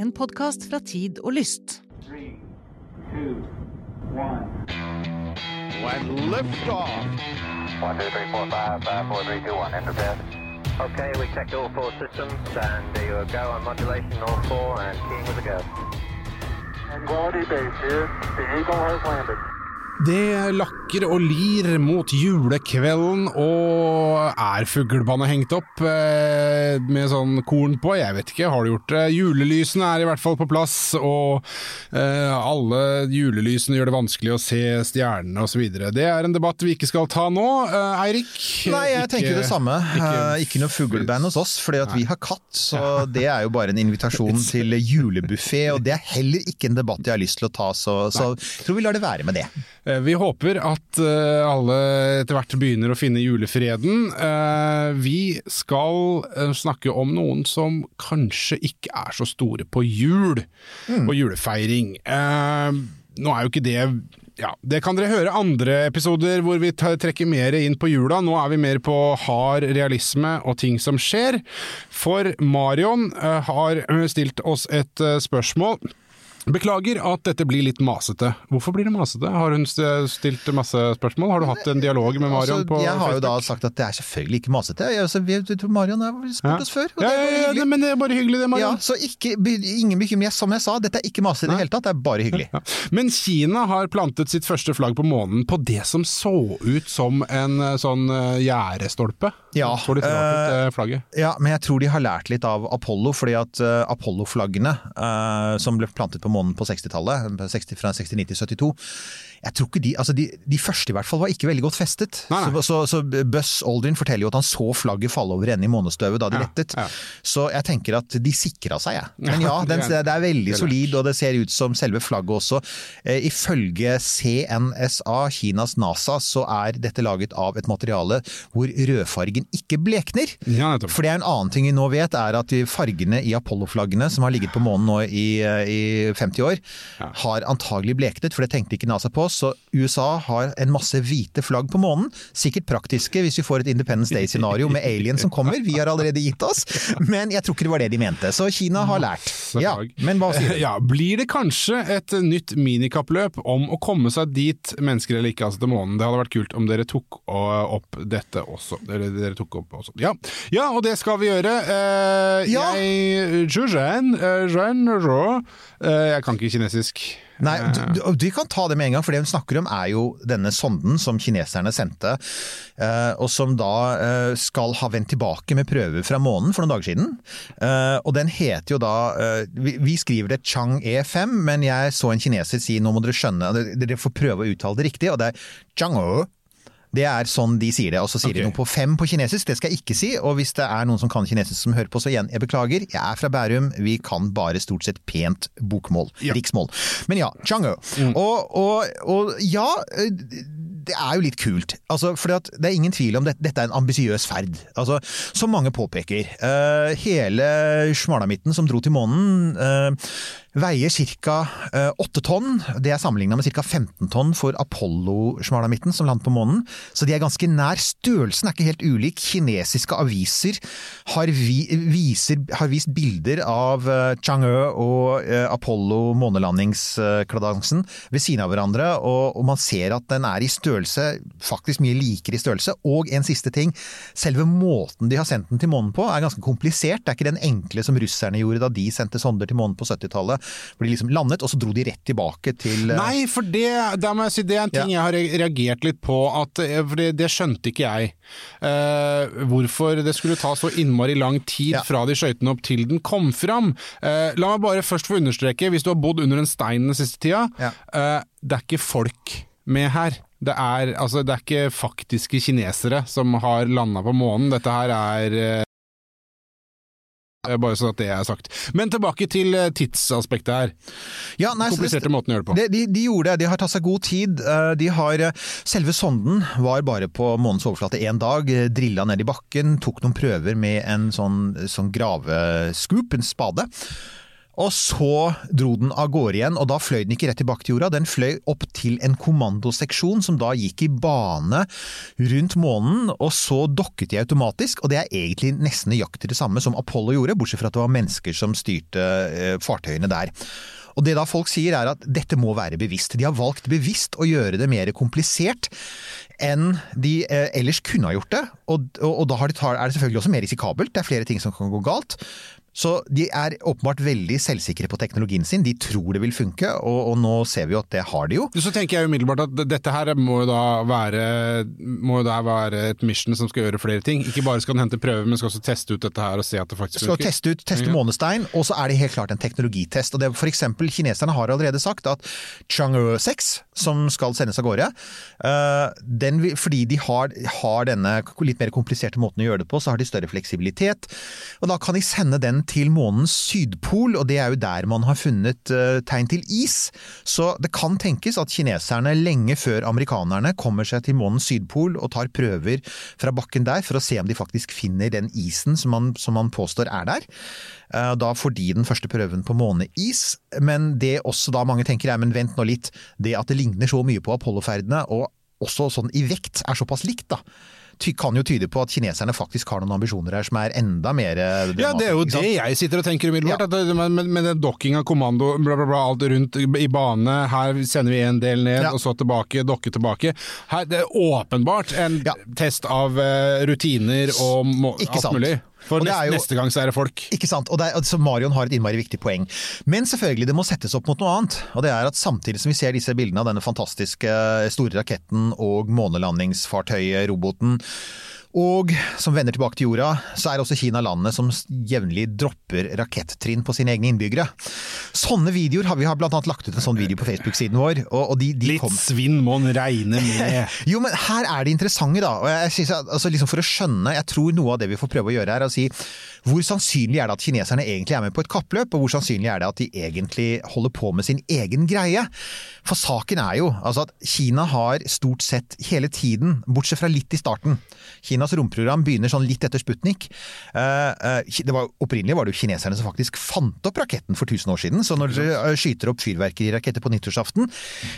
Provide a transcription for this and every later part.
En podkast fra Tid og Lyst. Three, two, one. and liftoff. One, two, three, four, five, five, four, three, two, one. Enter bed. Okay, we checked all four systems, and there you go on modulation, all four, and keying with a go. Quality base here. The Eagle has landed. Det lakker og lir mot julekvelden, og er fuglebåndet hengt opp eh, med sånn korn på? Jeg vet ikke, har du gjort det? Julelysene er i hvert fall på plass, og eh, alle julelysene gjør det vanskelig å se stjernene osv. Det er en debatt vi ikke skal ta nå. Eh, Eirik? Nei, jeg ikke- tenker det samme. ikke- Ikke, ikke noe fugleband hos oss, fordi at vi har katt. Så det er jo bare en invitasjon til julebuffé, og det er heller ikke en debatt jeg har lyst til å ta, så, så tror vi lar det være med det. Eh, Vi håper at eh, alle etter hvert begynner å finne julefreden. Eh, Vi skal snakke om noen som kanskje ikke er så store på jul og julefeiring. Nå er jo ikke det ja, Det kan dere høre andre episoder hvor vi trekker mer inn på jula. Nå er vi mer på hard realisme og ting som skjer. For Marion har stilt oss et spørsmål. Beklager at dette blir litt masete. Hvorfor blir det masete? Har hun stilt masse spørsmål? Har du hatt en dialog med Marion Altså, på jeg har jo da sagt at det er selvfølgelig ikke masete. Jeg, altså, vi, jeg tror Marion har spurt oss før. Ja, det ja, ja, hyggelig. men det er bare hyggelig det, Ja, Marion. så ikke, ingen bekymring. Som jeg sa, dette er ikke masete i det hele tatt, det er bare hyggelig. Ja. Men Kina har plantet sitt første flagg på månen på det som så ut som en eh, sånn eh, gjerdestolpe. Ja, Så litt rart ut, eh, eh, flagget. Ja, men jeg tror de har lært litt av Apollo, fordi at uh, Apollo-flaggene eh, som ble plantet på månen på 60-tallet, fra 69 til 72, jeg tror ikke de, altså de, de første i hvert fall var ikke veldig godt festet. Nei, nei. Så, så, så Buss Aldrin forteller jo at han så flagget falle over ende i månestøvet da de Ja, lettet. ja. Så jeg tenker at de sikra seg, jeg. Men ja, Ja, den, det er- veldig solid, og det ser ut som selve flagget også. Eh, ifølge CNSA, Kinas NASA, så er dette laget av et materiale hvor rødfargen ikke blekner. Ja. For det er en annen ting vi nå vet, er at fargene i Apollo-flaggene, som har ligget på månen nå i, i 50 år, har antagelig bleknet, for det tenkte ikke NASA på. Så USA har en masse hvite flagg på månen. Sikkert praktiske hvis vi får et Independence Day-scenario med aliens som kommer. Vi har allerede gitt oss. Men jeg tror ikke det var det de mente. Så Kina har lært. Ja, men hva sier du? Ja, Blir det kanskje et nytt minikappløp om å komme seg dit, mennesker eller ikke, altså til månen? Det hadde vært kult om dere tok øh, opp dette også. Dere, dere tok opp også. Ja. ja, og det skal vi gjøre. Eh, Ja. Jeg Zhuzhen, eh, Zhen Zhou. Eh, Jeg kan ikke kinesisk. Nei, du, du, kan ta det med en gang, for det hun snakker om er jo denne sonden som kineserne sendte, eh, og som da eh, skal ha vendt tilbake med prøver fra månen for noen dager siden. Eh, og den heter jo da vi, skriver det Chang-E5, men jeg så en kineser si nå må dere skjønne, dere får prøve å uttale det riktig, og det er Chang-E. Det er sånn de sier det, og så sier de noe på fem på kinesisk, det skal jeg ikke si. Og hvis det er noen som kan kinesisk som hører på, så igjen, jeg beklager. Jeg er fra Bærum, vi kan bare stort sett pent bokmål. Ja. Riksmål. Men ja, Chang'e. Og, og, og ja, det er jo litt kult. Altså, for det er ingen tvil om det, dette er en ambisiøs ferd. Altså, som mange påpeker. Uh, hele smalamitten som dro til månen eh, veier ca. 8 tonn. Det er sammenligna med ca. 15 tonn for Apollo-smalamitten som landet på månen. Så de er ganske nær. Størrelsen er ikke helt ulik. Kinesiske aviser har, vi, viser, har vist bilder av uh, Chang'e og eh, Apollo månelandingskladansen ved siden av hverandre, og, og man ser at den er i størrelse, faktisk mye likere i størrelse. Og en siste ting, selve måten de har sendt den til månen på er ganske komplisert. Det er ikke den enkle som russerne gjorde da de sendte sonder til månen på 70-tallet, de liksom landet, og så dro de rett tilbake til eh, Nei, for det, det, si, det er en ting jeg har reagert litt på, at, eh, for det, det skjønte ikke jeg. Uh, hvorfor det skulle ta så innmari lang tid Ja. fra de skøytene opp til den kom fram. Uh, la meg bare først få understreke, hvis du har bodd under en stein den siste tida, Ja. uh, det er ikke folk med her. Det er, altså, det er ikke faktiske kinesere som har landa på månen. Dette her er bare sånn at det er sagt. Men tilbake til eh, tidsaspektet her. Ja, nei, Kompliserte måten å gjøre det på. Det, de, de gjorde det, de har tatt seg god tid. Eh, De har, eh, selve sonden var bare på månens overflate én dag, eh, drilla ned i bakken, tok noen prøver med en sånn, sånn gravescoop, en spade. Og så dro den av gårde igjen, og da fløy den ikke rett tilbake til jorda. Den fløy opp til en kommandoseksjon som da gikk i bane rundt månen, og så dokket de automatisk. Og det er egentlig nesten nøyaktig det samme som Apollo gjorde, bortsett fra at det var mennesker som styrte eh, fartøyene der. Og det da folk sier er at dette må være bevisst. De har valgt bevisst å gjøre det mer komplisert enn de eh, ellers kunne ha gjort det. Og, og, og da er det selvfølgelig også mer risikabelt. Det er flere ting som kan gå galt. Så de er åpenbart veldig selvsikre på teknologien sin. De tror det vil funke, og, og nå ser vi jo at det har de jo. Så tenker jeg umiddelbart at dette her må jo da være, må jo da være et mission som skal gjøre flere ting. Ikke bare skal den hente prøver, men skal også teste ut dette her og se at det faktisk skal funker. teste ut, teste Ja. månestein, og så er det helt klart en teknologitest. Og det, for eksempel, kineserne har allerede sagt at Chang'e 6, som skal sendes av gårde, eh, den, fordi de har, har denne litt mer kompliserte måten å gjøre det på, så har de større fleksibilitet. Og da kan de sende den til månens sydpol, og det er jo der man har funnet eh, tegn til is. Så det kan tenkes at kineserne lenge før amerikanerne kommer seg til månens sydpol og tar prøver fra bakken der for å se om de faktisk finner den isen som man, som man påstår er der. Eh, Da får de den første prøven på måneis, men det også da mange tenker er, men vent nå litt, det at det ligner så mye på Apollo-ferdene, og også sånn i vekt er såpass likt, da. Kan jo tyde på at kineserne faktisk har noen ambisjoner her som er enda mer eh, Ja, det er jo det jeg sitter og tenker umiddelbart. Ja. Med, med, den dokking av kommando, bla, bla, bla, alt rundt i bane. Her sender vi en del ned, Ja. og så tilbake, dokke tilbake. Her, det er åpenbart en Ja. test av eh, rutiner og må, Ikke alt sant. mulig. For neste, jo- neste gang så er det folk. Ikke sant? Og det er, altså Marion har et innmari viktig poeng. Men selvfølgelig, det må settes opp mot noe annet. Og det er at samtidig som vi ser disse bildene av denne fantastiske store raketten og månelandingsfartøyet, roboten, og som vender tilbake til jorda, så er også Kina landet som jevnlig dropper rakettrinn på sine egne innbyggere. Sånne videoer har vi har blant annet lagt ut en sånn video på Facebook-siden vår. og, og de, de Litt kom- svinn må en regne med. jo, men her er det interessante, da. Og jeg synes altså, liksom For å skjønne, jeg tror noe av det vi får prøve å gjøre her, er å si hvor sannsynlig er det at kineserne egentlig er med på et kappløp, og hvor sannsynlig er det at de egentlig holder på med sin egen greie? For saken er jo altså at Kina har stort sett hele tiden, bortsett fra litt i starten Kinas romprogram begynner sånn litt etter Sputnik. Eh, eh, det var, opprinnelig var det jo kineserne som faktisk fant opp raketten for 1000 år siden. Så når dere eh, skyter opp fyrverkeriraketter på nyttårsaften,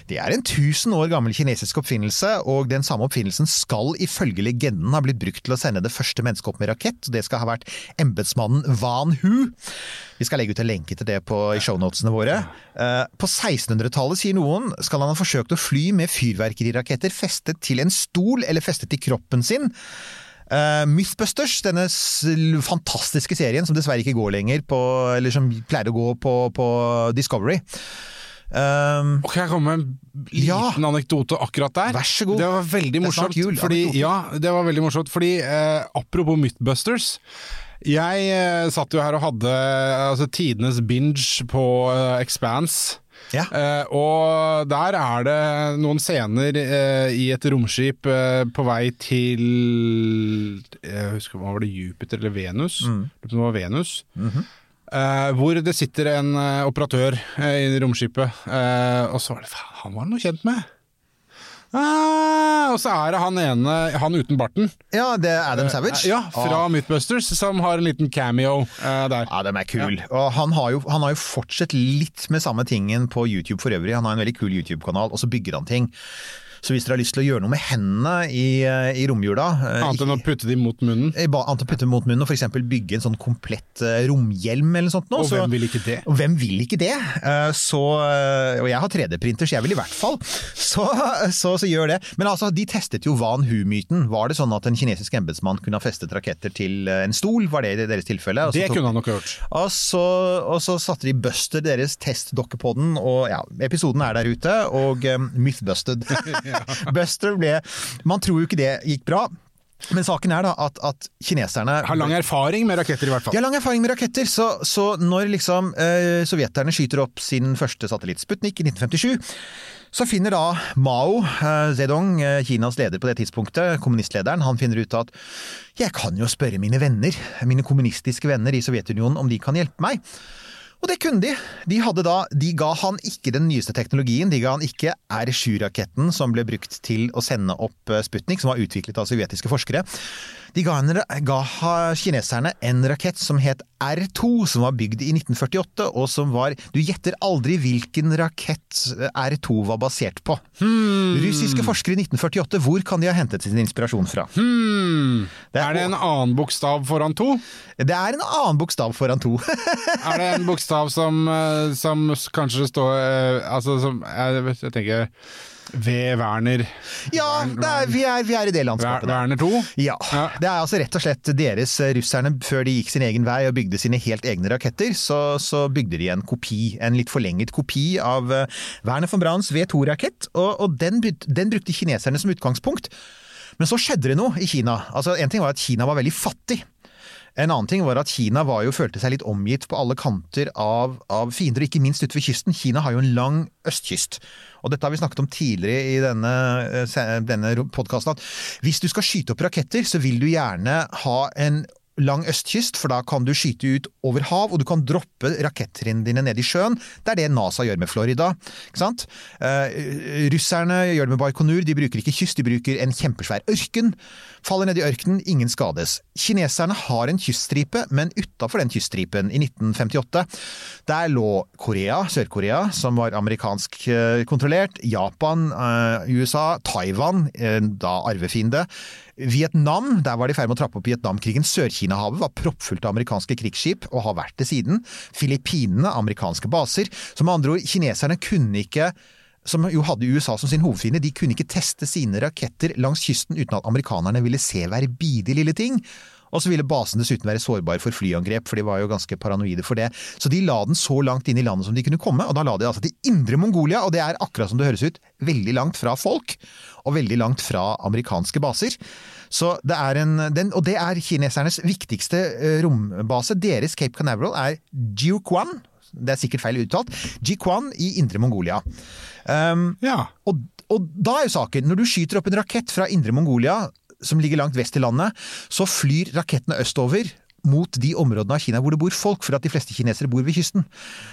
det er en 1000 år gammel kinesisk oppfinnelse, og den samme oppfinnelsen skal ifølge legenden ha blitt brukt til å sende det første mennesket opp med rakett. Det skal ha vært embetsmannen Van Hu. Vi skal legge ut en lenke til det på, i shownotene våre. På 1600-tallet, sier noen, skal han ha forsøkt å fly med fyrverkeriraketter festet til en stol eller festet til kroppen sin. Eh, Mythbusters, denne fantastiske serien som dessverre ikke går lenger på Eller som pleier å gå på, på Discovery. Um, Ok, jeg kommer en liten Ja. anekdote akkurat der. Vær så god. Det var veldig morsomt. jul, fordi, ja, det var veldig morsomt. Fordi uh, apropos Mythbusters. Jeg uh, satt jo her og hadde altså, tidenes binge på uh, Expanse. Ja. Eh, og der er det noen scener eh, i et romskip eh, på vei til Jeg husker hva var det, Jupiter eller Venus? Mm. Det var Venus. Mhm. Eh, hvor det sitter en eh, operatør eh, i romskipet, og så var det han var noe kjent med. Ah, og så er det han ene, han uten barten. ja, det er Adam Savage. Ja, fra Ah. Mythbusters, som har en liten cameo eh, der. Ja, de er kul. Og han har, jo, han har jo fortsatt litt med samme tingen på YouTube for øvrig. Han har en veldig kul YouTube-kanal, og så bygger han ting. Så hvis dere har lyst til å gjøre noe med hendene i, eh, i romjula eh, Annet enn å putte dem mot munnen. i Annet enn å putte dem mot munnen og f.eks. bygge en sånn komplett eh, romhjelm eller noe sånt. nå, Og så- hvem vil ikke det? Og hvem vil ikke det? Eh, Så, eh, og jeg har 3D-printer, så jeg vil i hvert fall. Så, så, så gjør det. Men altså, de testet jo Van Hu-myten. Var det sånn at en kinesisk embetsmann kunne ha festet raketter til eh, en stol? Var det i deres tilfelle? Det tok- kunne han nok gjort. og så, og så satte de Buster, deres testdokke på den, og ja, episoden er der ute, og um, Mythbusted. Buster ble Man tror jo ikke det gikk bra, men saken er da at, at kineserne Har lang erfaring med raketter, i hvert fall. de har lang erfaring med raketter, så, så når liksom eh, sovjeterne skyter opp sin første satellitt Sputnik i 1957, så finner da Mao eh, Zedong, eh, Kinas leder på det tidspunktet, kommunistlederen, han finner ut at jeg kan jo spørre mine venner, mine kommunistiske venner i Sovjetunionen om de kan hjelpe meg. Og det kunne de. De, da, de ga han ikke den nyeste teknologien. De ga han ikke R7-raketten som ble brukt til å sende opp eh, Sputnik, som var utviklet av sovjetiske forskere. De ga, en, ga kineserne en rakett som het R2, som var bygd i 1948, og som var Du gjetter aldri hvilken rakett R2 var basert på. Hmm. Russiske forskere i 1948, hvor kan de ha hentet sin inspirasjon fra? Hmm. Det er- Er det en annen bokstav foran to? Det er en annen bokstav foran to. Er det en bokstav som, eh, som kanskje står eh, Altså som Jeg, jeg tenker V. Werner. ja, det er, vi, er, vi er i det landskapet. der. Werner 2? Ja. Ja. Det er altså rett og slett deres eh, russerne, før de gikk sin egen vei og bygde sine helt egne raketter, så, så bygde de en kopi, en litt forlenget kopi av eh, Werner von Brauns V2-rakett, og, og den, den brukte kineserne som utgangspunkt. Men så skjedde det noe i Kina. Altså, en ting var at Kina var veldig fattig. En annen ting var at Kina var jo, følte seg litt omgitt på alle kanter av, av fiender, og ikke minst ute ved kysten. Kina har jo en lang østkyst. Og dette har vi snakket om tidligere i denne, eh, denne podkasten, at hvis du skal skyte opp raketter, så vil du gjerne ha en lang østkyst, for da kan du skyte ut over hav, og du kan droppe rakettrinnene dine ned i sjøen. Det er det NASA gjør med Florida. ikke sant? Eh, russerne gjør det med Baikonur, de bruker ikke kyst, de bruker en kjempesvær ørken. Faller ned i ørkenen, ingen skades. Kineserne har en kyststripe, men utafor den kyststripen, i 1958, der lå Korea, Sør-Korea, som var amerikansk eh, kontrollert, Japan, eh, USA, Taiwan, eh, da arvefiende. Vietnam, der var de i ferd med å trappe opp Vietnamkrigen. Sør-Kina-havet var proppfullt av amerikanske krigsskip, og har vært det siden. Filippinene, amerikanske baser. Så med andre ord, kineserne kunne ikke som jo hadde USA som sin hovedfiende, de kunne ikke teste sine raketter langs kysten uten at amerikanerne ville se hver bidige lille ting. Og så ville basen dessuten være sårbar for flyangrep, for de var jo ganske paranoide for det. Så de la den så langt inn i landet som de kunne komme, og da la de altså til indre Mongolia, og det er akkurat som det høres ut, veldig langt fra folk, og veldig langt fra amerikanske baser. Så det er en, den, og det er kinesernes viktigste eh, rombase. Deres Cape Canaveral er Jiuquan, det er sikkert feil uttalt, Jiuquan i indre Mongolia. Um, Ja. og, og da er jo saken, når du skyter opp en rakett fra indre Mongolia, som ligger langt vest i landet, så flyr rakettene østover mot de områdene av Kina hvor det bor folk, for at de fleste kinesere bor ved kysten.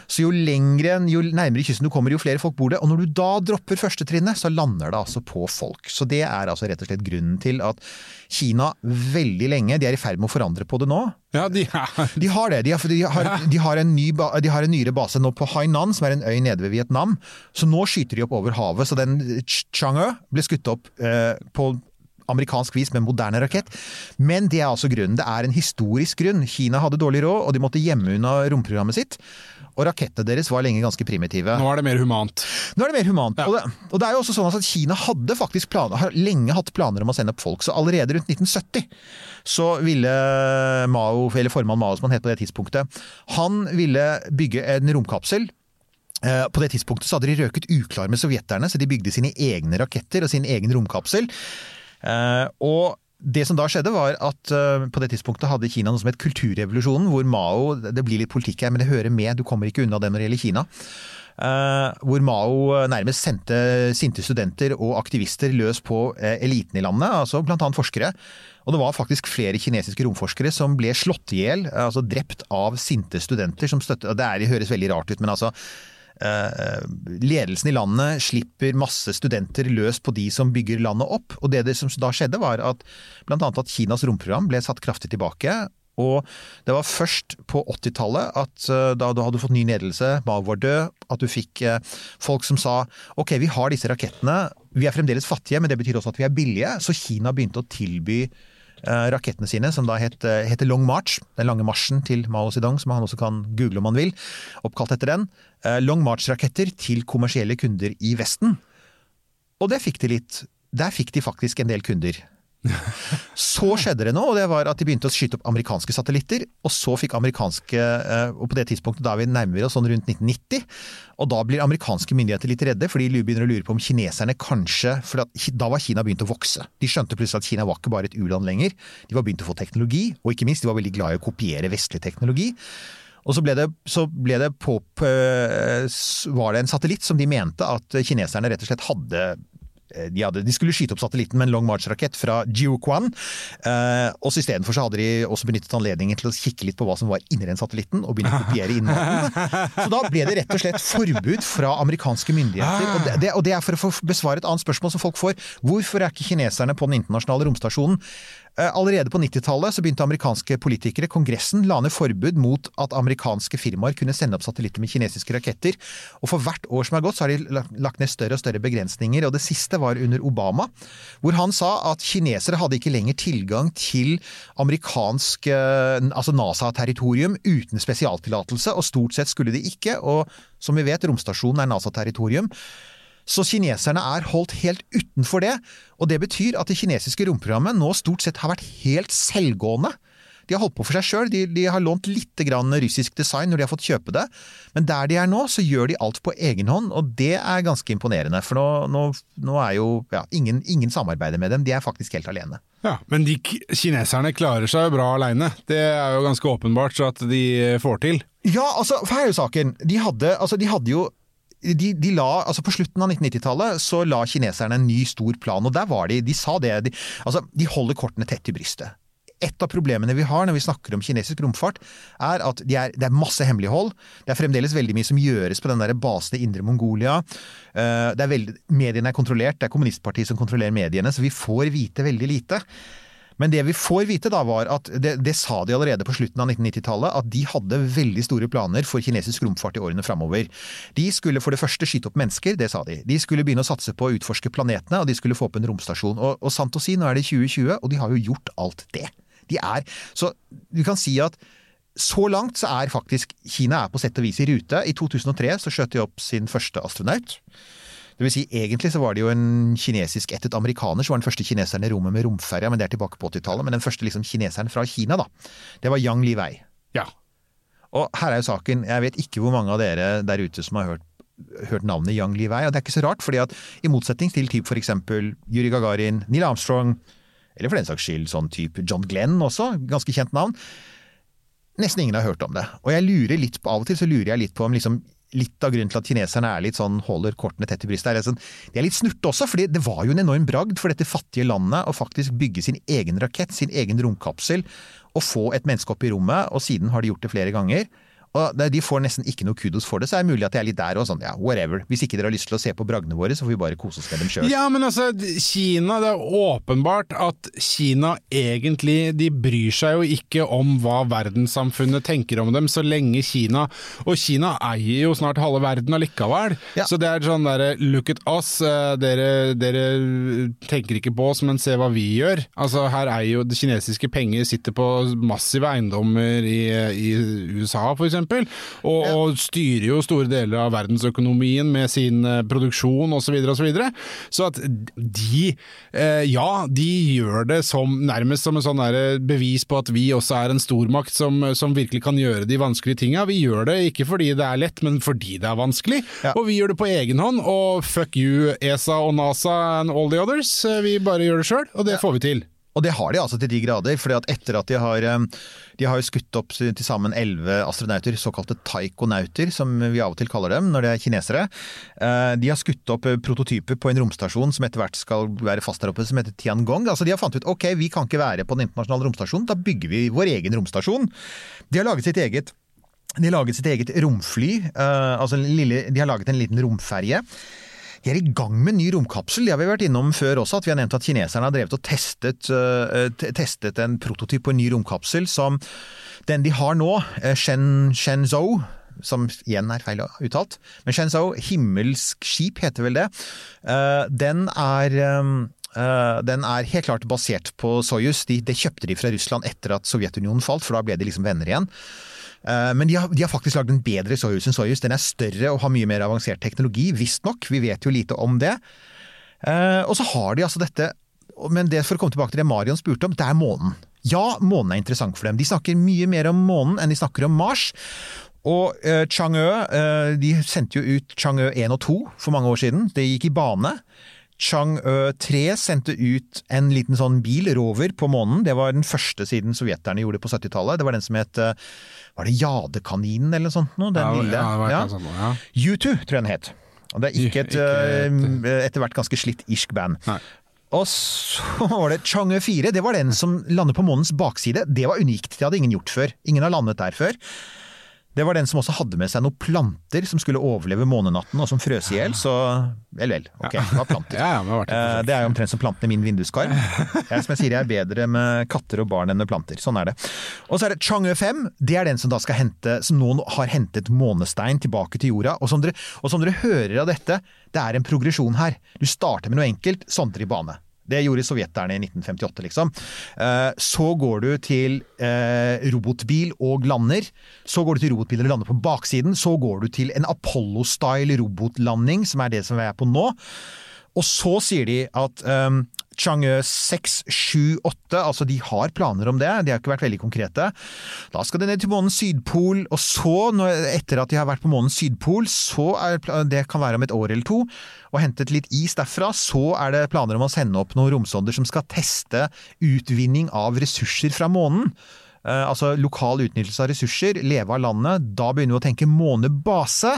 Så jo lengre, jo nærmere kysten du kommer, jo flere folk bor det. Og når du da dropper førstetrinnet, så lander det altså på folk. Så det er altså rett og slett grunnen til at Kina veldig lenge, de er i ferd med å forandre på det nå, Ja, de er de har det. De har, de har, de har, en, ny, de har en nyere base nå på Hainan, som er en øy nede ved Vietnam. Så nå skyter de opp over havet. Så den Chang'e ble skutt opp eh, på amerikansk vis med moderne rakett. Men det er altså grunnen. Det er en historisk grunn. Kina hadde dårlig råd, og de måtte gjemme unna romprogrammet sitt. Og rakettene deres var lenge ganske primitive. Nå er det mer humant. Nå er det mer humant. Og, det, og det er jo også sånn at Kina hadde faktisk planer, har lenge hatt planer om å sende opp folk. Så allerede rundt 1970 så ville Mao, eller formann Mao som han het på det tidspunktet, han ville bygge en romkapsel. Eh, På det tidspunktet så hadde de røket uklar med sovjeterne, så de bygde sine egne raketter og sin egen romkapsel. Eh, Og det som da skjedde var at uh, på det tidspunktet hadde Kina noe som het kulturrevolusjonen, hvor Mao Det blir litt politikk her, men det hører med, du kommer ikke unna det når det gjelder Kina. Uh, hvor Mao nærmest sendte sinte studenter og aktivister løs på uh, eliten i landet, altså annet forskere. Og det var faktisk flere kinesiske romforskere som ble slått i hjel, altså drept av sinte studenter som støtte Det, det høres veldig rart ut, men altså ledelsen i landet slipper masse studenter løs på de som bygger landet opp. Og det, det som da skjedde, var at annet at Kinas romprogram ble satt kraftig tilbake. Og det var først på 80-tallet at eh, da du hadde fått ny ledelse, Mao var død, at du fikk eh, folk som sa ok, vi har disse rakettene, vi er fremdeles fattige, men det betyr også at vi er billige. Så Kina begynte å tilby eh, rakettene sine, som da het, eh, heter Long March, den lange marsjen til Mao Zedong, som han også kan google om han vil, oppkalt etter den. Eh, Long March-raketter til kommersielle kunder i Vesten. Og det fikk de litt. Der fikk de faktisk en del kunder. Så skjedde det noe, og det var at de begynte å skyte opp amerikanske satellitter. Og så fikk amerikanske eh, Og på det tidspunktet da er vi nærmere oss sånn rundt 1990. Og da blir amerikanske myndigheter litt redde, fordi de begynner å lure på om kineserne kanskje For da var Kina begynt å vokse. De skjønte plutselig at Kina var ikke bare et u-land lenger. De var begynt å få teknologi, og ikke minst, de var veldig glad i å kopiere vestlig teknologi. Og så ble det, så ble det på, eh, var det en satellitt som de mente at kineserne rett og slett hadde de, hadde, de skulle skyte opp satellitten med en Long March-rakett fra Jiuquan. Eh, og Istedenfor hadde de også benyttet anledningen til å kikke litt på hva som var inni den satellitten, og begynne å kopiere innmaten. Så da ble det rett og slett forbud fra amerikanske myndigheter. Og det, det, og det er for å få besvare et annet spørsmål som folk får. Hvorfor er ikke kineserne på den internasjonale romstasjonen? Eh, Allerede på 90-tallet begynte amerikanske politikere, Kongressen, la ned forbud mot at amerikanske firmaer kunne sende opp satellitter med kinesiske raketter. Og for hvert år som er gått, så har de lagt ned større og større begrensninger. Og det siste var under Obama, hvor han sa at kinesere hadde ikke lenger tilgang til amerikansk eh, altså NASA-territorium uten spesialtillatelse, og stort sett skulle de ikke. Og som vi vet, romstasjonen er NASA-territorium. Så kineserne er holdt helt utenfor det, og det betyr at det kinesiske romprogrammet nå stort sett har vært helt selvgående. De har holdt på for seg sjøl, de, de har lånt litt grann russisk design når de har fått kjøpe det, men der de er nå, så gjør de alt på egen hånd, og det er ganske imponerende. For nå, nå, nå er jo ja, ingen, ingen samarbeider med dem, de er faktisk helt alene. Ja, Men de kineserne klarer seg jo bra aleine. Det er jo ganske åpenbart så at de får til. Ja, altså, her er jo saken. De hadde, altså, de hadde jo de, de la, altså På slutten av 1990-tallet så la kineserne en ny stor plan, og der var de. De sa det. De, altså, de holder kortene tett til brystet. Et av problemene vi har når vi snakker om kinesisk romfart, er at de er, det er masse hemmelighold. Det er fremdeles veldig mye som gjøres på den der basen i Indre Mongolia. Eh, Det er veldig, mediene er kontrollert, det er kommunistpartiet som kontrollerer mediene, så vi får vite veldig lite. Men det vi får vite da var at, det, det sa de allerede på slutten av 1990-tallet, at de hadde veldig store planer for kinesisk romfart i årene framover. De skulle for det første skyte opp mennesker, det sa de. De skulle begynne å satse på å utforske planetene, og de skulle få opp en romstasjon. Og, og sant å si, nå er det 2020, og de har jo gjort alt det. De er, så du kan si at så langt så er faktisk Kina er på sett og vis i rute. I 2003 så skjøt de opp sin første astronaut. Det vil si, Egentlig så var det jo en kinesisk ættet amerikaner som var den første kineseren i rommet med romferja, men det er tilbake på 80-tallet. Men den første liksom kineseren fra Kina, da, det var Yang Liwei. Ja. Og her er jo saken, jeg vet ikke hvor mange av dere der ute som har hørt, hørt navnet Yang Liwei, og det er ikke så rart, fordi at i motsetning til typ eksempel Yuri Gagarin, Neil Armstrong, eller for den saks skyld sånn type John Glenn også, ganske kjent navn, nesten ingen har hørt om det. Og jeg lurer litt på, av og til så lurer jeg litt på om liksom Litt av grunnen til at kineserne er litt sånn, holder kortene tett i brystet, er sånn, de er litt snurte også, for det var jo en enorm bragd for dette fattige landet å faktisk bygge sin egen rakett, sin egen romkapsel, og få et menneske opp i rommet, og siden har de gjort det flere ganger. Og De får nesten ikke noe kudos for det, så er det mulig at jeg er litt der og sånn, ja, whatever. Hvis ikke dere har lyst til å se på bragdene våre, så får vi bare kose oss med dem sjøl. Ja, men altså, Kina, det er åpenbart at Kina egentlig De bryr seg jo ikke om hva verdenssamfunnet tenker om dem, så lenge Kina Og Kina eier jo snart halve verden allikevel. Ja. Så det er sånn derre look at us, eh, dere, dere tenker ikke på oss, men se hva vi gjør. Altså, her eier jo det kinesiske penger, sitter på massive eiendommer i, i USA, for eksempel. Og, og styrer jo store deler av verdensøkonomien med sin eh, produksjon osv. Så, videre, og så, videre. så at de eh, Ja, de gjør det som, nærmest som en sånn der bevis på at vi også er en stormakt som, som virkelig kan gjøre de vanskelige tinga. Vi gjør det ikke fordi det er lett, men fordi det er vanskelig. Ja. Og vi gjør det på egen hånd. Og fuck you, ESA og NASA and all the others. Eh, Vi bare gjør det sjøl, og det får vi til. Og det har de altså til de grader, fordi at etter at de har, eh, de har skutt opp til sammen elleve astronauter, såkalte taikonauter, som vi av og til kaller dem når det er kinesere. Eh, De har skutt opp eh, prototyper på en romstasjon som etter hvert skal være fast der oppe, som heter Tiangong. Altså de har fant ut ok, vi kan ikke være på den internasjonale romstasjonen, da bygger vi vår egen romstasjon. De har laget sitt eget de har laget sitt eget romfly. altså lille, de har laget en liten romferje. De er i gang med en ny romkapsel. Det har vi vært innom før også, at vi har nevnt at kineserne har drevet og testet, øh, testet en prototyp på en ny romkapsel som den de har nå, eh, Shen, Shenzhou, som igjen er feil uttalt, men Shenzhou, himmelsk skip heter vel det, Eh, den er eh, den er helt klart basert på Soyuz. De, det kjøpte de fra Russland etter at Sovjetunionen falt, for da ble de liksom venner igjen. Eh, Men de har, de har faktisk lagd en bedre Soyuz enn Soyuz. Den er større og har mye mer avansert teknologi, visstnok. Vi vet jo lite om det. Eh, Og så har de altså dette Men det for å komme tilbake til det Marion spurte om, det er månen. Ja, månen er interessant for dem. De snakker mye mer om månen enn de snakker om Mars. Og eh, Chang'e eh, de sendte jo ut Chang'e 1 og 2 for mange år siden. Det gikk i bane. Chang'e 3 sendte ut en liten sånn bil, rover, på månen. Det var den første siden sovjeterne gjorde det på 70-tallet. Det var den som het eh, Var det Jadekaninen eller noe sånt? Noe? Den Ja, lille. ja, det var Ja. ikke sånn, ja. U2, tror jeg den het. Og det er ikke et Ikke eh, etter hvert ganske slitt irsk band. Nei. Og så var det Chang'e 4. Det var den som landet på månens bakside. Det var unikt. Det hadde ingen gjort før. Ingen har landet der før. Det var den som også hadde med seg noen planter som skulle overleve månenatten, og som frøs i hjel. Så vel, vel. Ok, det var planter. Ja, ja, det Eh, Det er jo omtrent som plantene i min vinduskarm. Jeg, som jeg sier, jeg er bedre med katter og barn enn med planter. Sånn er det. Og så er det Chang'e 5. Det er den som da skal hente, som nå har hentet månestein tilbake til jorda. Og som dere, og som dere hører av dette, det er en progresjon her. Du starter med noe enkelt, sondrer i bane. Det gjorde sovjeterne i 1958, liksom. Eh, Så går du til eh, robotbil og lander. Så går du til robotbil og lander på baksiden. Så går du til en Apollo-style robotlanding, som er det som vi er på nå. Og så sier de at um, Chang'e 6, 7, 8, altså de har planer om det, de har ikke vært veldig konkrete. Da skal de ned til månens sydpol, og så, etter at de har vært på månens sydpol, så er det kan være om et år eller to, og hentet litt is derfra, så er det planer om å sende opp noen romsonder som skal teste utvinning av ressurser fra månen. Uh, altså lokal utnyttelse av ressurser, leve av landet. Da begynner vi å tenke månebase.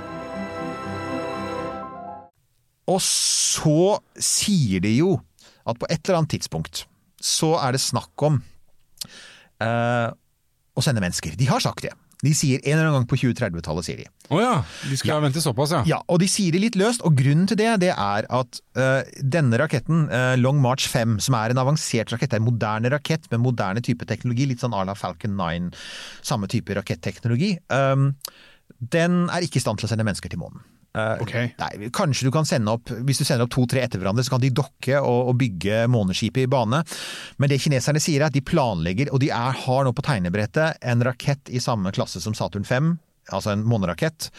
Og så sier de jo at på et eller annet tidspunkt så er det snakk om uh, å sende mennesker. De har sagt det. De sier en eller annen gang på 2030-tallet, sier de. Å ja, de skal vente såpass, ja. Ja, og de sier det litt løst, og grunnen til det, det er at uh, denne raketten, uh, Long March 5, som er en avansert rakett, er en moderne rakett med moderne type teknologi, litt sånn à la Falcon 9, samme type raketteknologi, um, den er ikke i stand til å sende mennesker til månen. Eh, Ok. Nei, kanskje du kan sende opp Hvis du sender opp to-tre etter hverandre, så kan de dokke og, og bygge måneskipet i bane. Men det kineserne sier er at de planlegger, og de er, har nå på tegnebrettet, en rakett i samme klasse som Saturn 5, altså en månerakett.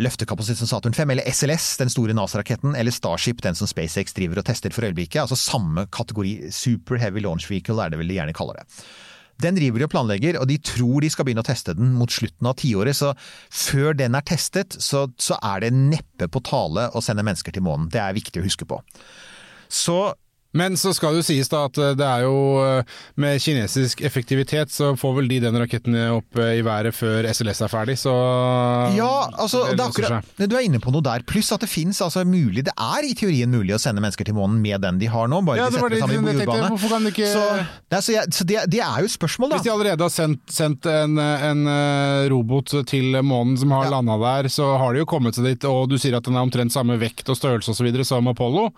Løftekapasitet som Saturn 5, eller SLS, den store NASA-raketten, eller Starship, den som SpaceX driver og tester for øyeblikket. Altså samme kategori. Super Heavy Launch Vehicle er det vel de gjerne kaller det. Den driver de og planlegger, og de tror de skal begynne å teste den mot slutten av tiåret, så før den er testet, så, så er det neppe på tale å sende mennesker til månen. Det er viktig å huske på. Så Men så skal det jo sies da at eh, det er jo eh, med kinesisk effektivitet, så får vel de den raketten opp eh, i været før SLS er ferdig, så Ja, altså, det er akkurat, du er inne på noe der. Pluss at det finnes altså mulig, det er i teorien mulig å sende mennesker til månen med den de har nå, bare Ja, de setter det sammen i jeg jordbane. hvorfor kan de ikke- Så, det, så, jeg, så det, det er jo et spørsmål, da. Hvis de allerede har sendt, sendt en, en robot til månen som har Ja. landa der, så har de jo kommet seg dit, og du sier at den er omtrent samme vekt og størrelse osv. som Apollo,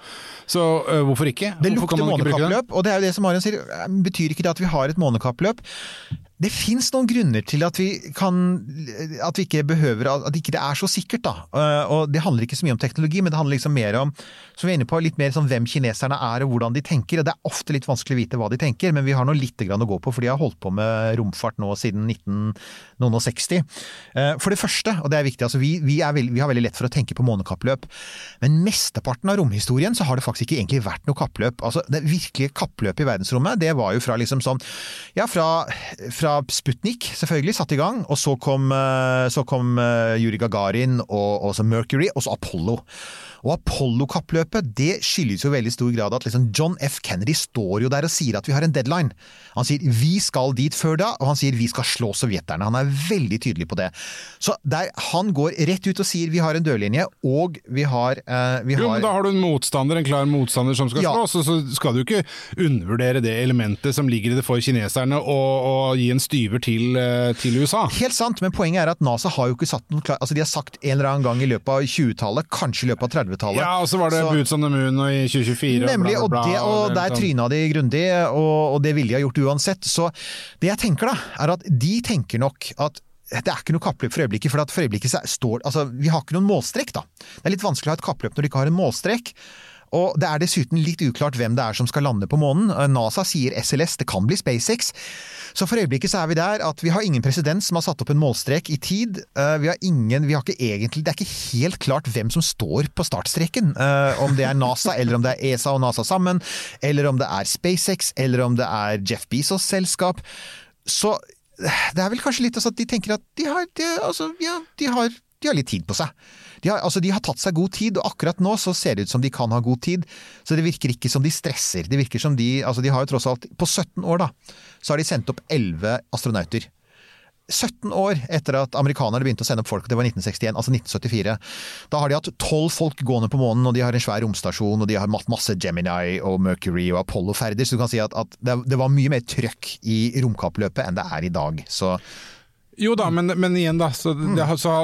så eh, hvorfor ikke? Det lukter månekappløp, og det er jo det som Marion sier. Betyr ikke det at vi har et månekappløp? Det fins noen grunner til at vi kan At vi ikke behøver At ikke det er så sikkert, da. Eh, Og det handler ikke så mye om teknologi, men det handler liksom mer om som vi er inne på, litt mer sånn hvem kineserne er og hvordan de tenker. og Det er ofte litt vanskelig å vite hva de tenker, men vi har nå litt å gå på, for de har holdt på med romfart nå siden 1960. Eh, For det første, og det er viktig, altså vi, vi, er veld, vi har veldig lett for å tenke på månekappløp, men mesteparten av romhistorien så har det faktisk ikke egentlig vært noe kappløp. Altså Det virkelige kappløpet i verdensrommet, det var jo fra liksom sånn Ja, fra, fra Sputnik, selvfølgelig, satt i gang, og så kom, eh, så kom eh, Yuri Gagarin og, også Mercury, og så Apollo. Og Apollo-kappløpet det skyldes jo i veldig stor grad at liksom John F. Kennedy står jo der og sier at vi har en deadline. Han sier vi skal dit før da, og han sier vi skal slå sovjeterne. Han er veldig tydelig på det. Så der, han går rett ut og sier vi har en dørlinje, og vi har, eh, vi Jo, men Da har du en motstander, en klar motstander som skal Ja. slåss, og så skal du ikke undervurdere det elementet som ligger i det for kineserne, og, og gi en styver til, eh, til USA. Helt sant, men poenget er at NASA har jo ikke satt noe klar Altså De har sagt en eller annen gang i løpet av 20-tallet, kanskje i løpet av 30-tallet. Ja, og så var det Så- Boots on the Moon og i 2024 Nemlig, og og, bla, bla, det, bla. og det er der sånn. tryna de grundig, og, og det ville de ha gjort uansett. Så det jeg tenker da, er at de tenker nok at det er ikke noe kappløp for øyeblikket, for at for øyeblikket står Altså, vi har ikke noen målstrek, da. Det er litt vanskelig å ha et kappløp når du ikke har en målstrek. Og det er dessuten litt uklart hvem det er som skal lande på månen. Eh, NASA sier SLS, det kan bli SpaceX. Så for øyeblikket så er vi der at vi har ingen president som har satt opp en målstrek i tid. Eh, Vi har ingen, vi har ikke egentlig, Det er ikke helt klart hvem som står på startstreken. Eh, Om det er NASA, eller om det er ESA og NASA sammen, eller om det er SpaceX, eller om det er Jeff Bezos' selskap. Så det er vel kanskje litt sånn at de tenker at de har, de, altså, ja, de har, de har litt tid på seg. De har, altså, de har tatt seg god tid, og akkurat nå så ser det ut som de kan ha god tid. Så det virker ikke som de stresser. Det virker som de altså De har jo tross alt På 17 år, da, så har de sendt opp 11 astronauter. 17 år etter at amerikanerne begynte å sende opp folk, det var 1961, altså 1974. Da har de hatt 12 folk gående på månen, og de har en svær romstasjon, og de har hatt masse Gemini og Mercury og Apollo-ferder, så du kan si at, at det var mye mer trøkk i romkappløpet enn det er i dag. Så Jo da, men, men igjen da, så, det, så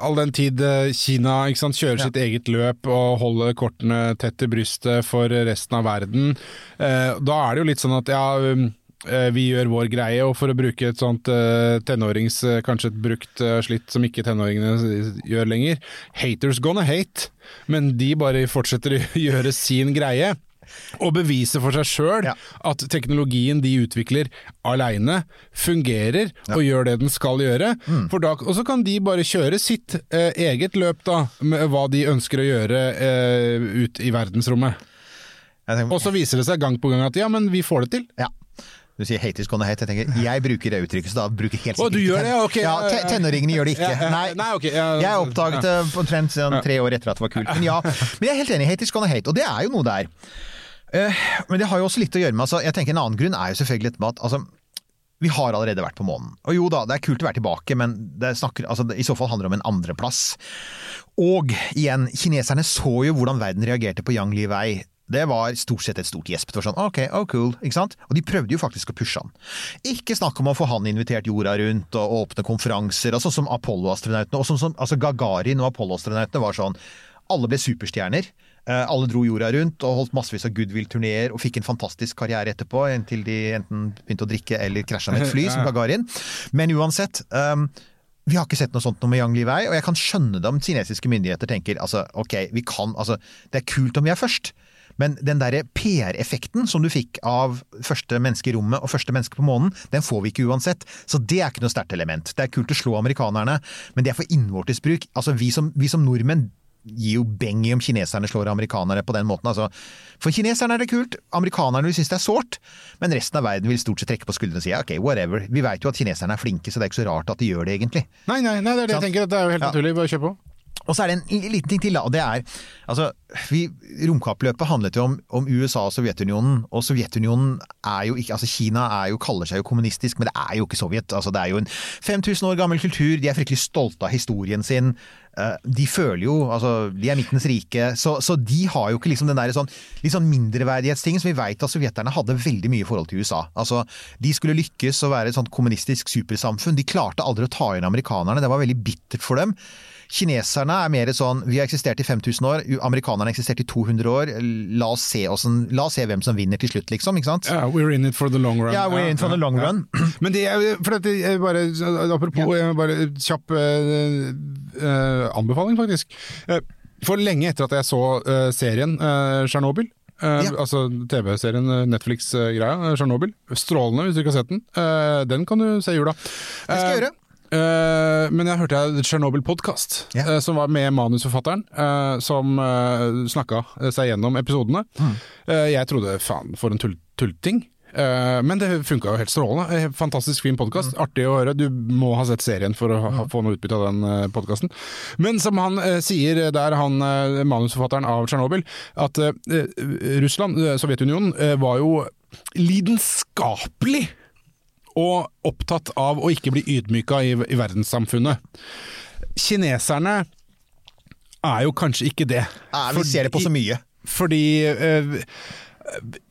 all den tid eh, Kina sant, kjører sitt eget løp og holder kortene tett til brystet for resten av verden, eh, da er det jo litt sånn at ja, um, eh, vi gjør vår greie, og for å bruke et sånt eh, tenårings, kanskje et brukt slitt som ikke tenåringene gjør lenger, haters gonna hate, men de bare fortsetter å gjøre sin greie. Og bevise for seg sjøl Ja. at teknologien de utvikler aleine fungerer og gjør det den skal gjøre. Mm. Da, og så kan de bare kjøre sitt eh, eget løp da, med hva de ønsker å gjøre eh, ut i verdensrommet. tenker, Og så viser det seg gang på gang at ja, men vi får det til. ja. Du sier 'haters gonna hate'. Jeg tenker, jeg bruker det uttrykket, så da bruker helt Å, sikkert du gjør det, ja, ok. Ja, te tenåringene gjør det ikke. Ja, ja, Nei, nei, okay, ja, jeg oppdaget det omtrent sånn tre år etter at det var kult. Men ja, men jeg er helt enig. Hate is gonna hate', og det er jo noe der. Eh, men det har jo også litt å gjøre med altså, jeg tenker En annen grunn er jo selvfølgelig at altså, vi har allerede vært på månen. Og jo da, det er kult å være tilbake, men det snakker, altså, i så fall handler det om en andreplass. Og igjen, kineserne så jo hvordan verden reagerte på Yang Li Wei. Det var stort sett et stort gjesp. Det var sånn ok, oh cool, ikke sant? Og de prøvde jo faktisk å pushe han. Ikke snakk om å få han invitert jorda rundt og åpne konferanser, altså som Apollo-astronautene. Og sånn som, altså Gagarin og Apollo-astronautene var sånn Alle ble superstjerner. Eh, alle dro jorda rundt og holdt massevis av goodwill-turneer og fikk en fantastisk karriere etterpå, inntil de enten begynte å drikke eller krasja med et fly, som Gagarin. Men uansett. Um, vi har ikke sett noe sånt noe med Yang Liwei, og jeg kan skjønne det om kinesiske myndigheter tenker altså, ok, vi kan, altså, det er kult om vi er først. Men den derre PR-effekten som du fikk av første menneske i rommet og første menneske på månen, den får vi ikke uansett. Så det er ikke noe sterkt element. Det er kult å slå amerikanerne, men det er for innvortes bruk. Altså, vi som, vi som nordmenn gir jo beng i om kineserne slår amerikanere på den måten. Altså, for kineserne er det kult, amerikanerne vil synes det er sårt, men resten av verden vil stort sett trekke på skuldrene og si ok, whatever. Vi veit jo at kineserne er flinke, så det er ikke så rart at de gjør det, egentlig. Nei, nei, nei det er det jeg tenker. at Det er jo helt Ja. naturlig. Bare kjør på. Og så er det en liten ting til, og det er altså, vi, Romkappløpet handlet jo om, om USA og Sovjetunionen, og Sovjetunionen er jo ikke altså Kina jo, kaller seg jo kommunistisk, men det er jo ikke Sovjet. altså Det er jo en 5000 år gammel kultur, de er fryktelig stolte av historien sin. eh, De føler jo altså De er Midtens rike, så, så de har jo ikke liksom den der sånn, litt sånn mindreverdighetstingen som vi veit at sovjeterne hadde veldig mye i forhold til USA. Altså, De skulle lykkes å være et sånt kommunistisk supersamfunn. De klarte aldri å ta inn amerikanerne, det var veldig bittert for dem. Kineserne er mer sånn Vi har eksistert i 5000 år, amerikanerne har eksistert i 200 år. La oss se, åssen- la oss se hvem som vinner til slutt, liksom. ikke sant? Ja, we're in it for the long run. Ja, we're in for the long ja. run. Men det er, for dette, jeg bare, apropos, jeg bare kjapp uh, uh, anbefaling faktisk. Uh, for lenge etter at jeg så serien uh, Tsjernobyl, eh, Ja. altså TV-serien uh, Netflix-greia, uh, Tsjernobyl, strålende hvis du ikke har sett den. Uh, den kan du se i jula. Det skal jeg gjøre. Eh, men jeg hørte Tsjernobyl-podkast, Ja. uh, som var med manusforfatteren, uh, som uh, snakka seg gjennom episodene. Mm. Eh, jeg trodde faen, for en tull tullting. Eh, men det funka jo helt strålende. Eh, Fantastisk fin podkast. Mm. Artig å høre. Du må ha sett serien for å ha, få noe utbytte av den uh, podkasten. Men som han eh, sier der, han eh, manusforfatteren av Tsjernobyl, at eh, Russland, eh, Sovjetunionen, eh, var jo lidenskapelig og opptatt av å ikke bli ydmyka i, i verdenssamfunnet. Kineserne er jo kanskje ikke det. Nei, vi ser det på så mye. Fordi eh,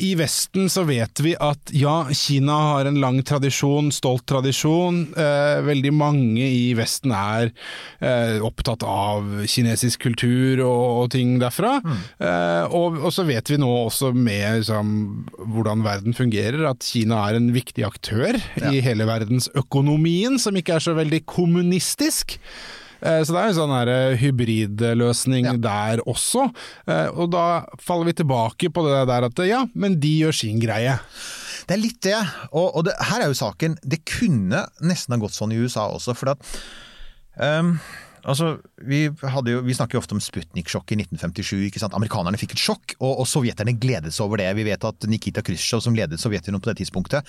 i Vesten så vet vi at ja, Kina har en lang tradisjon, stolt tradisjon. Eh, veldig mange i Vesten er eh, opptatt av kinesisk kultur og, og ting derfra. Eh, og, og så vet vi nå også med liksom, hvordan verden fungerer, at Kina er en viktig aktør i hele verdensøkonomien, som ikke er så veldig kommunistisk. Eh, Så det er en sånn her, eh, hybridløsning Ja. der også. Eh, Og da faller vi tilbake på det der at ja, men de gjør sin greie. Det er litt det, og, og det, her er jo saken Det kunne nesten ha gått sånn i USA også, for at um Altså, vi, jo, vi snakker jo ofte om Sputnik-sjokket i 1957. ikke sant? Amerikanerne fikk et sjokk, og, og sovjeterne gledet seg over det. Vi vet at Nikita Khrusjtsjov, som ledet Sovjetunionen på det tidspunktet,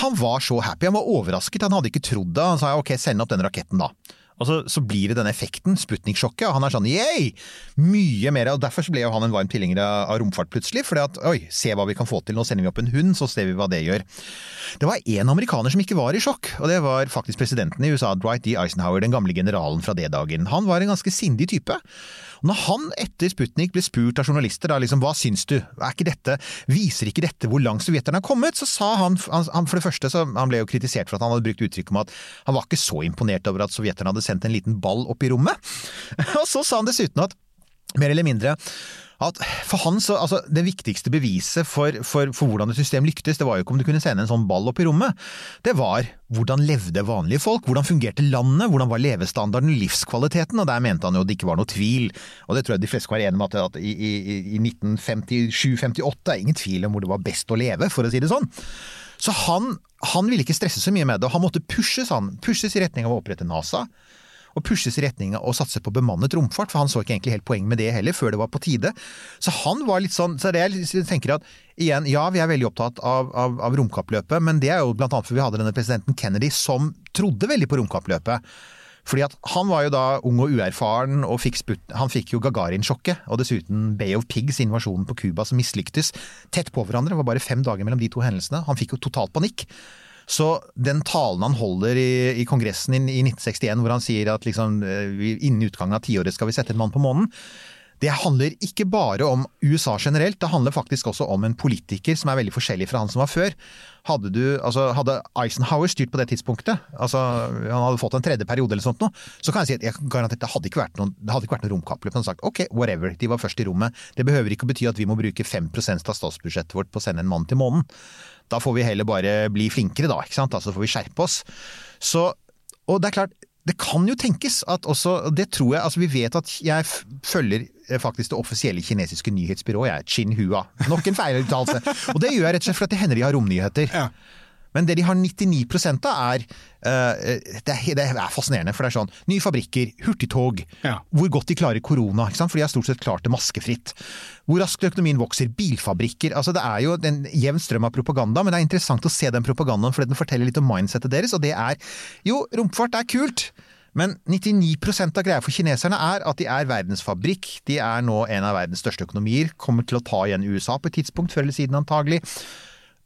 han var så happy. Han var overrasket, han hadde ikke trodd det. Han sa ok, send opp den raketten da. Og så, så blir det denne effekten, Sputnik-sjokket, og han er sånn yeah! Mye mer, og Derfor så ble jo han en varm tilhenger av romfart plutselig. fordi at oi, se hva vi kan få til, nå sender vi opp en hund, så ser vi hva det gjør. Det var én amerikaner som ikke var i sjokk, og det var faktisk presidenten i USA, Dwight D. Eisenhower, den gamle generalen fra D-dagen. Han var en ganske sindig type. Og når han etter Sputnik ble spurt av journalister da, liksom, hva syns du, er ikke dette, viser ikke dette hvor langt sovjeterne har kommet, så sa han, han for det første, så han ble jo kritisert for at han hadde brukt uttrykk om at han var ikke så imponert over at sovjeterne hadde sendt en liten ball opp i rommet. Og så sa han dessuten at mer eller mindre at for han så, altså Det viktigste beviset for, for, for hvordan et system lyktes, det var jo ikke om du kunne sende en sånn ball opp i rommet. Det var hvordan levde vanlige folk, hvordan fungerte landet, hvordan var levestandarden, livskvaliteten, og der mente han jo at det ikke var noe tvil. Og det tror jeg de fleste være enige om at, at i, i, i 1957-58 er ingen tvil om hvor det var best å leve, for å si det sånn. Så han, han ville ikke stresse så mye med det, og han måtte pushes, han. Pushes i retning av å opprette NASA og pushes i retning av å satse på bemannet romfart, for han så ikke egentlig helt poeng med det heller, før det var på tide. Så han var litt sånn, så det jeg tenker at igjen, ja vi er veldig opptatt av, av, av romkappløpet, men det er jo blant annet for vi hadde denne presidenten Kennedy som trodde veldig på romkappløpet. Fordi at han var jo da ung og uerfaren, og fikk han fikk jo Gagarin-sjokket, og dessuten Bay of Pigs, invasjonen på Cuba som mislyktes, tett på hverandre, det var bare fem dager mellom de to hendelsene. Han fikk jo totalt panikk. Så den talen han holder i, i Kongressen i, i 1961, hvor han sier at liksom, eh, innen utgangen av tiåret skal vi sette en mann på månen, det handler ikke bare om USA generelt, det handler faktisk også om en politiker som er veldig forskjellig fra han som var før. Hadde, du, altså, hadde Eisenhower styrt på det tidspunktet, altså han hadde fått en tredje periode eller sånt noe, så kan jeg si at jeg garantert det hadde ikke vært noen, det hadde ikke vært noen romkappløp. Han sagt ok, whatever, de var først i rommet. Det behøver ikke å bety at vi må bruke 5% av statsbudsjettet vårt på å sende en mann til månen. Da får vi heller bare bli flinkere, da. ikke sant? Altså får vi skjerpe oss. Så, og det er klart, det kan jo tenkes at også, det tror jeg, altså vi vet at jeg følger eh, faktisk det offisielle kinesiske nyhetsbyrået, jeg, Xinhua. Nok en feiluttalelse. Og det gjør jeg rett og slett fordi det hender de har romnyheter. Ja. Men det de har 99 av er, eh, det er det er fascinerende, for det er sånn nye fabrikker, hurtigtog, Ja. hvor godt de klarer korona, for de har stort sett klart det maskefritt. Hvor raskt økonomien vokser, bilfabrikker. altså Det er jo en jevn strøm av propaganda, men det er interessant å se den propagandaen fordi den forteller litt om mindsettet deres, og det er jo, romfart er kult. Men 99% av greia for kineserne er at de er verdens fabrikk. De er nå en av verdens største økonomier. Kommer til å ta igjen USA på et tidspunkt, før eller siden antagelig.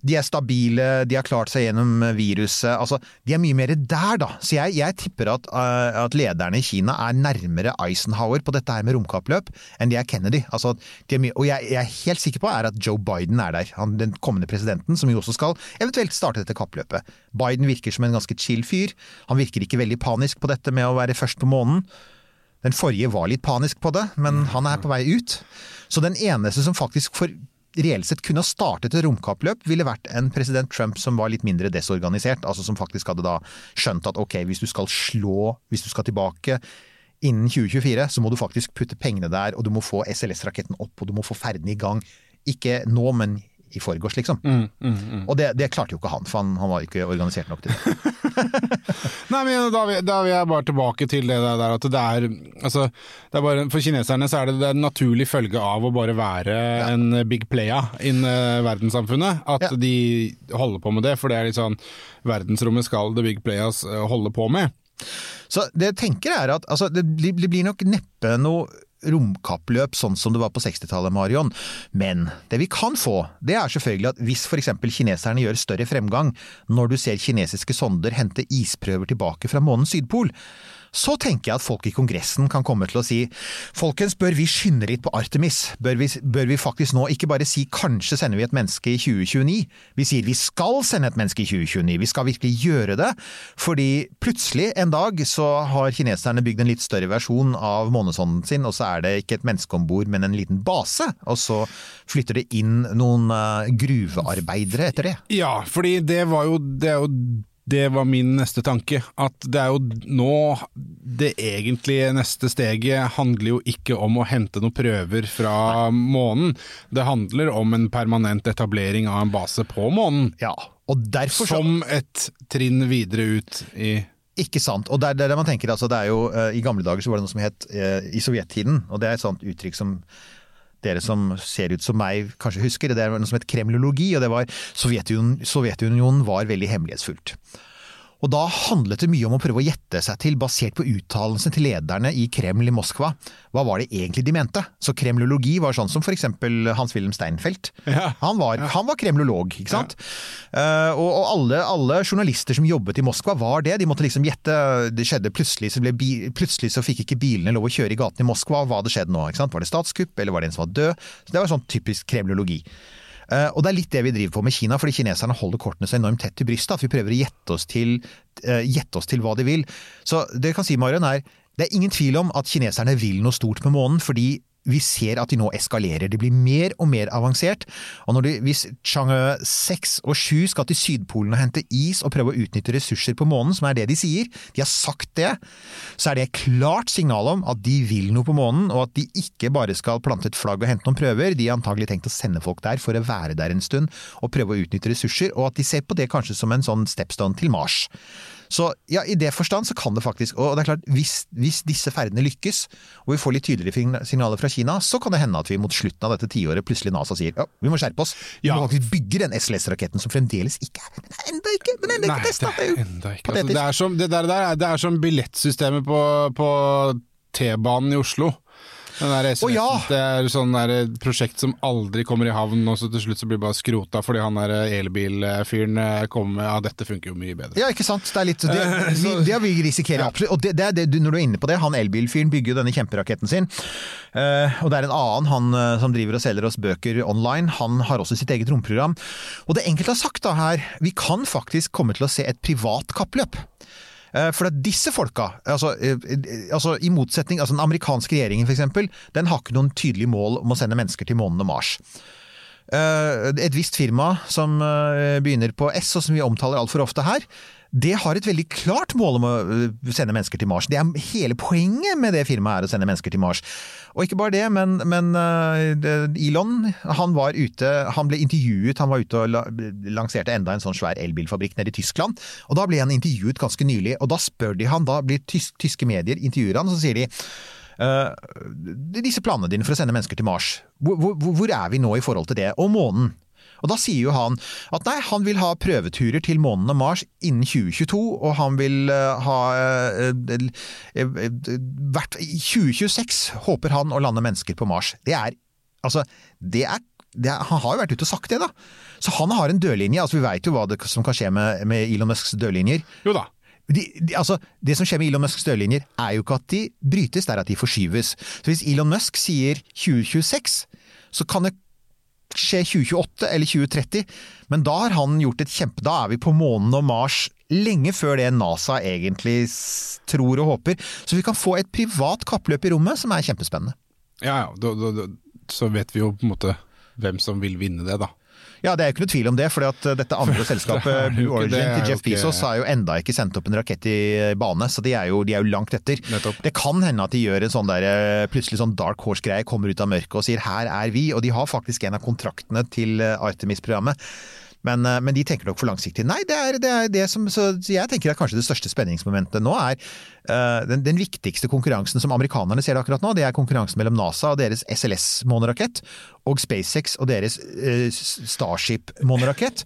De er stabile, de har klart seg gjennom viruset. Altså, de er mye mer der, da. Så jeg, jeg tipper at, uh, at lederne i Kina er nærmere Eisenhower på dette her med romkappløp enn de er Kennedy. Altså, de er mye, og jeg, jeg er helt sikker på er at Joe Biden er der. Han, den kommende presidenten, som jo også skal eventuelt starte dette kappløpet. Biden virker som en ganske chill fyr. Han virker ikke veldig panisk på dette med å være først på månen. Den forrige var litt panisk på det, men han er på vei ut. Så den eneste som faktisk for reelt sett kunne ha startet et romkappløp, ville vært en president Trump som var litt mindre desorganisert. Altså som faktisk hadde da skjønt at ok, hvis du skal slå, hvis du skal tilbake innen 2024, så må du faktisk putte pengene der, og du må få SLS-raketten opp, og du må få ferden i gang. Ikke nå, men i forgårs, liksom. Og det, det klarte jo ikke han, for han, han var ikke organisert nok til det. Nei, men da, da vil jeg bare tilbake til det der at det er Altså, det er bare, for kineserne så er det, det er en naturlig følge av å bare være en big player in eh, verdenssamfunnet. At Ja. de holder på med det, for det er litt sånn Verdensrommet skal the big players eh, holde på med. Så det jeg tenker er at altså, det blir nok neppe noe romkappløp sånn som det var på 60-tallet, Marion. Men det vi kan få, det er selvfølgelig at hvis f.eks. kineserne gjør større fremgang når du ser kinesiske sonder hente isprøver tilbake fra månens sydpol, så tenker jeg at folk i Kongressen kan komme til å si folkens, bør vi skynde litt på Artemis? Bør vi, bør vi faktisk nå ikke bare si kanskje sender vi et menneske i 2029? Vi sier vi skal sende et menneske i 2029, vi skal virkelig gjøre det. Fordi plutselig en dag så har kineserne bygd en litt større versjon av månesonden sin, og så er det ikke et menneske om bord, men en liten base. Og så flytter det inn noen eh, gruvearbeidere etter det. Ja, fordi det var jo Det er jo Det var min neste tanke. At det er jo nå Det egentlige neste steget handler jo ikke om å hente noen prøver fra månen. Det handler om en permanent etablering av en base på månen. Ja, og derfor så Som et trinn videre ut i Ikke sant. Og det er det man tenker, altså det er jo eh, I gamle dager så var det noe som het eh, i sovjettiden, og det er et sånt uttrykk som dere som ser ut som meg kanskje husker, det er noe som het kremlologi, og det var Sovjetunionen, Sovjetunionen var veldig hemmelighetsfullt. Og da handlet det mye om å prøve å gjette seg til, basert på uttalelsene til lederne i Kreml i Moskva, hva var det egentlig de mente? Så kremlologi var sånn som for eksempel Hans-Wilhelm Steinfeld. Ja. Han, var, han var kremlolog, ikke sant? Eh, og og alle, alle journalister som jobbet i Moskva var det. De måtte liksom gjette. Det skjedde plutselig så, ble bi, plutselig så fikk ikke bilene lov å kjøre i gatene i Moskva. Hva hadde skjedd nå? ikke sant? Var det statskupp, eller var det en som var død? Så Det var sånn typisk kremlologi. Eh, og det er litt det vi driver på med Kina, fordi kineserne holder kortene så enormt tett til brystet at vi prøver å gjette oss til, eh, gjette oss til hva de vil. Så det jeg kan si, Marion, er det er ingen tvil om at kineserne vil noe stort med månen, fordi vi ser at de nå eskalerer. De blir mer og mer avansert. Og de, hvis Chang'e 6 og 7 skal til Sydpolen og hente is og prøve å utnytte ressurser på månen, som er det de sier, de har sagt det, så er det et klart signal om at de vil noe på månen, og at de ikke bare skal plante et flagg og hente noen prøver. De har antagelig tenkt å sende folk der for å være der en stund og prøve å utnytte ressurser, og at de ser på det kanskje som en sånn stepstone til Mars. Så ja, i det forstand så kan det faktisk Og det er klart, hvis, hvis disse ferdene lykkes, og vi får litt tydeligere signaler fra Kina, så kan det hende at vi mot slutten av dette tiåret plutselig NASA sier ja, vi må skjerpe oss. Vi Ja. må faktisk bygge den SLS-raketten som fremdeles ikke er Den er enda ikke, den er enda Nei, ikke testa! det. Altså, det, er som, det, der, der, er- det er som billettsystemet på, på T-banen i Oslo. Den der SMS-en, ja! Det er sånn der prosjekt som aldri kommer i havn, og så til slutt så blir det bare skrota fordi han der elbilfyren eh, kommer med ja, dette funker jo mye bedre. Ja, ikke sant. Det er litt Det, vi, det vi risikerer absolutt. Og det, det det, når du er inne på det, han elbilfyren bygger jo denne kjemperaketten sin. Eh, og det er en annen, han eh, som driver og selger oss bøker online, han har også sitt eget romprogram. Og det enkelte har sagt da her, vi kan faktisk komme til å se et privat kappløp. Eh, For at disse folka, altså, eh, eh, altså i motsetning, altså den amerikanske regjeringen eksempel, den har ikke noen tydelige mål om å sende mennesker til månen og Mars. Et visst firma som begynner på S, og som vi omtaler altfor ofte her, det har et veldig klart mål om å eh, sende mennesker til Mars. Det er hele poenget med det firmaet er å sende mennesker til Mars. Og ikke bare det, men, men eh, Elon han var ute, han ble intervjuet, han var ute og lanserte enda en sånn svær elbilfabrikk nede i Tyskland. Og da ble han intervjuet ganske nylig, og da spør de han, da blir tysk, tyske medier intervjuer han, og så sier de eh, disse planene dine for å sende mennesker til Mars, hvor, hvor, hvor er vi nå i forhold til det? Og månen? Og da sier jo han at nei, han vil ha prøveturer til månen og Mars innen 2022, og han vil eh, ha eh, eh, hvert, I 2026 håper han å lande mennesker på Mars. Det er Altså, det er er, han har jo vært ute og sagt det, da. Så han har en dørlinje. altså Vi veit jo hva det, som kan skje med, med Elon Musks dørlinjer. Jo da. De, de, altså, det som skjer med Elon Musks dørlinjer, er jo ikke at de brytes, det er at de forskyves. Så hvis Elon Musk sier 2026, så kan det skje 2028 eller 2030, men da har han gjort et kjempe... Da er vi på månen og Mars lenge før det NASA egentlig tror og håper. Så vi kan få et privat kappløp i rommet som er kjempespennende. Ja ja, da, da, da, så vet vi jo på en måte hvem som vil vinne det, da. Ja, det er jo ikke noe tvil om det, for dette andre selskapet, Blue det Origin til Jeff Bezos, har jo enda ikke sendt opp en rakett i bane, så de er jo, de er jo langt etter. Nettopp. Det kan hende at de gjør en sånn der, eh, plutselig sånn dark horse-greie, kommer ut av mørket og sier 'her er vi', og de har faktisk en av kontraktene til eh, Artemis-programmet. Men, eh, men de tenker nok for langsiktig. Nei, det er det, er det som Så jeg tenker at kanskje det største spenningsmomentet nå er eh, den, den viktigste konkurransen som amerikanerne ser akkurat nå, det er konkurransen mellom NASA og deres SLS-månerakett, og SpaceX og deres uh, Starship-månerakett.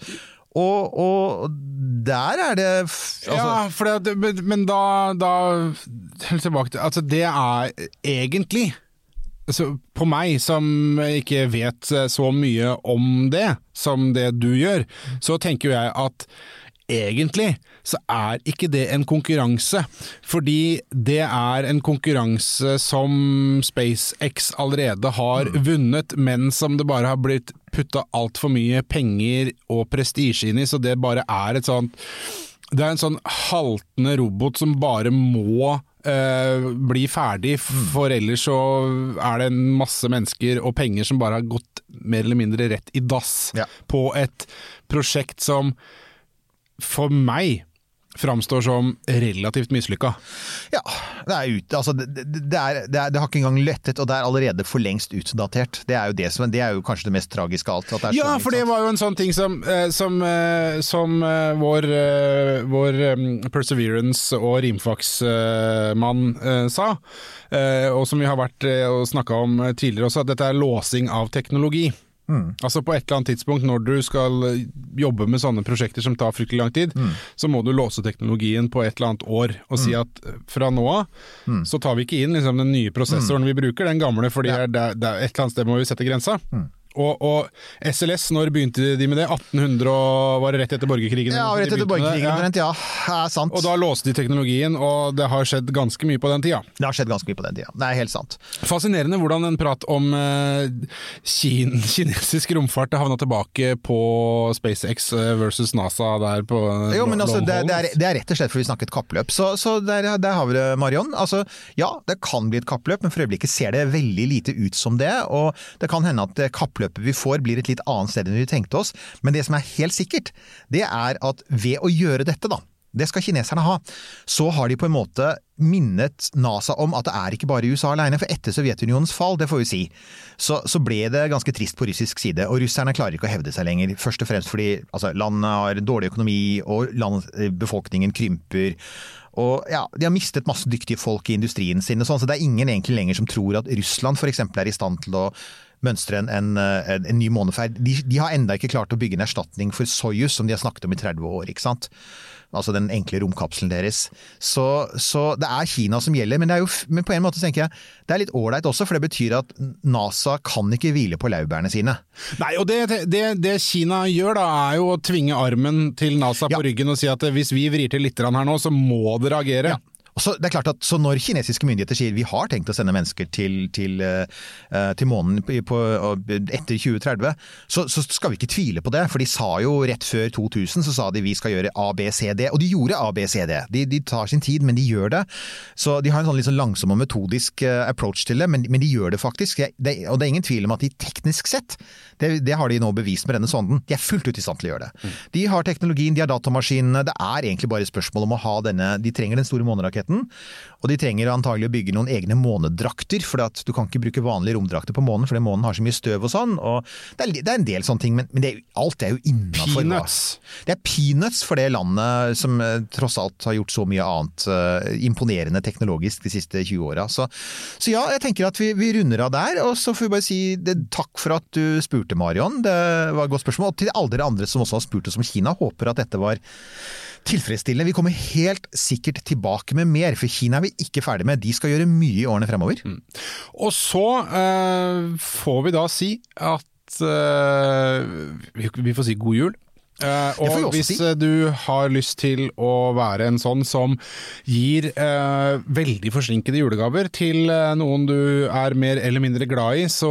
Og, og der er det altså, ja, for det, men da, da helt tilbake til Altså, det er egentlig altså, På meg, som ikke vet så mye om det som det du gjør, så tenker jeg at egentlig så er ikke det en konkurranse. Fordi det er en konkurranse som SpaceX allerede har vunnet, men som det bare har blitt putta altfor mye penger og prestisje inn i, så det bare er et sånt Det er en sånn haltende robot som bare må eh, bli ferdig, for ellers så er det en masse mennesker og penger som bare har gått mer eller mindre rett i dass Ja. på et prosjekt som for meg framstår som relativt mislykka. Ja, det er ute. Altså, det, det, det, er, det, er, det har ikke engang lettet, og det er allerede for lengst utdatert. Det er jo, det som, det er jo kanskje det mest tragiske av alt. Ja, for det var jo en sånn ting som, eh, som, eh, som eh, vår, vår Perseverance og Rimfax-mann sa, og som vi har vært og snakka om tidligere også, at dette er låsing av teknologi. Altså På et eller annet tidspunkt når du skal eh, jobbe med sånne prosjekter som tar fryktelig lang tid, så må du låse teknologien på et eller annet år og si at eh, fra nå av så tar vi ikke inn liksom, den nye prosessoren vi bruker, den gamle, fordi det er, det er et eller annet sted må vi sette grensa. Og, og SLS, når begynte de med det? 1800 og var det rett etter borgerkrigen? Ja, rett etter borgerkrigen Ja. omtrent, ja. Det er sant. Og da låste de teknologien, og det har skjedd ganske mye på den tida. Det har skjedd ganske mye på den tida. Det er helt sant. Fascinerende hvordan en prat om eh, kin kinesisk romfart havna tilbake på SpaceX eh, versus NASA der på eh, Jo, men altså, det, det, er, det er rett og slett fordi vi snakket kappløp. Så, så der, der har vi det, Marion. Altså, ja, det kan bli et kappløp, men for øyeblikket ser det veldig lite ut som det. Og det kan hende at det kappløpet vi får blir et litt annet sted enn vi tenkte oss. Men det som er helt sikkert, det er at ved å gjøre dette, da, det skal kineserne ha, så har de på en måte minnet NASA om at det er ikke bare USA alene, for etter Sovjetunionens fall, det får vi si, så, så ble det ganske trist på russisk side. Og russerne klarer ikke å hevde seg lenger. Først og fremst fordi altså, landet har dårlig økonomi, og land, eh, befolkningen krymper. Og ja, De har mistet masse dyktige folk i industrien sin, og sånn, så det er ingen egentlig lenger som tror at Russland f.eks. er i stand til å mønstre en, en, en, en ny måneferd. De, de har enda ikke klart å bygge en erstatning for Soyuz, som de har snakket om i 30 år. ikke sant? Altså den enkle romkapselen deres. Så, så det er Kina som gjelder. Men, det jo, men på en måte tenker jeg det er litt ålreit også, for det betyr at NASA kan ikke hvile på laurbærene sine. Nei, og det, det, det Kina gjør da, er jo å tvinge armen til NASA Ja. på ryggen og si at eh, hvis vi vrir til litt her nå, så må dere agere. Ja. Så, det er klart at, så når kinesiske myndigheter sier vi har tenkt å sende mennesker til, til, eh, til månen på, etter 2030, så, så skal vi ikke tvile på det. For de sa jo rett før 2000 så sa de vi skal gjøre ABCD, og de gjorde ABCD. De, de tar sin tid, men de gjør det. Så de har en sånn litt sånn langsom og metodisk eh, approach til det, men, men de gjør det faktisk. Jeg- Det, og det er ingen tvil om at de teknisk sett, det, det har de nå bevist med denne sonden, de er fullt ut i stand til å gjøre det. De har teknologien, de har datamaskinene, det er egentlig bare spørsmål om å ha denne De trenger den store måneraketten, og de trenger antagelig å bygge noen egne månedrakter, for at du kan ikke bruke vanlige romdrakter på månen, fordi månen har så mye støv og sånn. og Det er, det er en del sånne ting, men, men det er, alt er jo innafor. Peanuts. Det er peanuts for det landet som eh, tross alt har gjort så mye annet uh, imponerende teknologisk de siste 20 åra. Så, så ja, jeg tenker at vi, vi runder av der. Og så får vi bare si det, takk for at du spurte, Marion. Det var et godt spørsmål. Og til alle dere andre som også har spurt oss om Kina, håper at dette var tilfredsstillende. Vi kommer helt sikkert tilbake med mer, for Kina er vi ikke ferdig med. De skal gjøre mye i årene fremover. Og så eh, får vi da si at eh, vi får si god jul. Vi og hvis si. eh, du har lyst til å være en sånn som gir uh, veldig forsinkede julegaver til uh, noen du er mer eller mindre glad i, så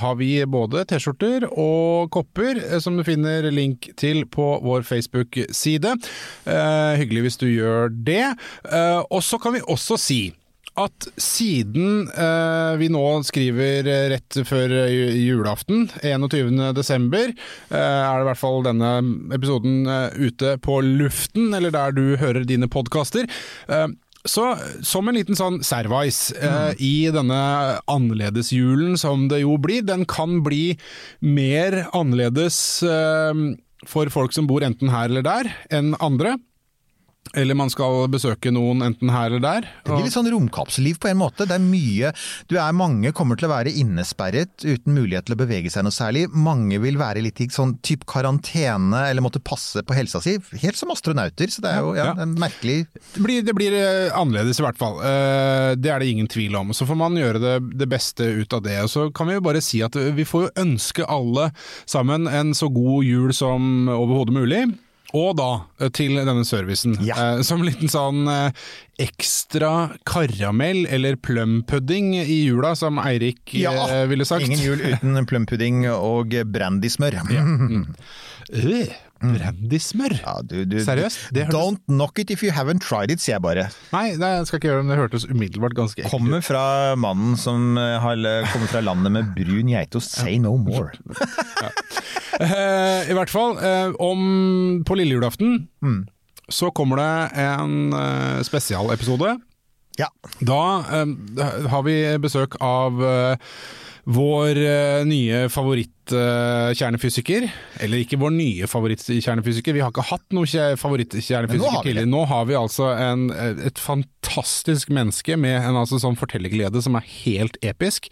har vi både T-skjorter og kopper som du finner link til på vår Facebook-side. Hyggelig hvis du gjør det. Og så kan vi også si at siden eh, vi nå skriver eh, rett før eh, julaften, 21. desember, eh, er det i hvert fall denne episoden eh, ute på luften, eller der du hører dine podkaster. Eh, så som en liten sånn servais eh, i denne annerledesjulen som det jo blir, den kan bli mer annerledes eh, for folk som bor enten her eller der, enn andre. Eller man skal besøke noen enten her eller der. Det blir litt sånn romkapselliv på en måte. Det er mye Du er mange kommer til å være innesperret uten mulighet til å bevege seg noe særlig. Mange vil være litt i sånn type karantene eller måtte passe på helsa si. Helt som astronauter, så det er jo ja, Ja. er merkelig. Det blir, det blir eh, annerledes i hvert fall. Eh, Det er det ingen tvil om. Så får man gjøre det, det beste ut av det. Og så kan vi jo bare si at vi får jo ønske alle sammen en så god jul som overhodet mulig. Og da eh, til denne servicen. Ja. Eh, Som en liten sånn eh, ekstra karamell eller plumpudding i jula, som Eirik eh, ville sagt. Ingen jul uten plumpudding og brandysmør. Øh, Brandysmør? Ja, du, du, Seriøst? Det hørtes- Don't knock it if you haven't tried it, sier jeg bare. Nei, det skal ikke gjøre, men det hørtes umiddelbart ganske ekkelt ut. Kommer fra mannen som har kommet fra landet med brun geitost. Say no more. Eh, I hvert fall, eh, om på lille julaften så kommer det en eh, spesialepisode. Ja. Da eh, har vi besøk av eh, vår uh, nye favorittkjernefysiker. Eller ikke vår nye favorittkjernefysiker, vi har ikke hatt noen favorittkjernefysiker tidligere. Nå har vi altså en, et fantastisk menneske med en altså sånn fortellerglede som er helt episk.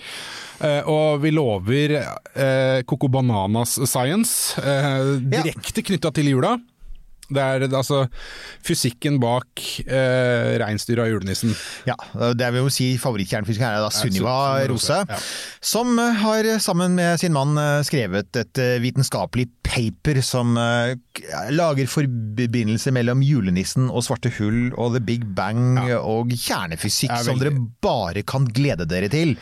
Uh, og vi lover eh, Coco Bananas Science, direkte Ja. knytta til jula. Det er altså fysikken bak eh, reinsdyret og julenissen. Ja, det vil jo si favorittkjernefysikk her er da Sunniva Rose, ja. som eh, har eh, sammen med sin mann eh, skrevet et vitenskapelig paper som lager forbindelse mellom julenissen og svarte hull og The Big Bang og kjernefysikk er som dere bare kan glede dere til.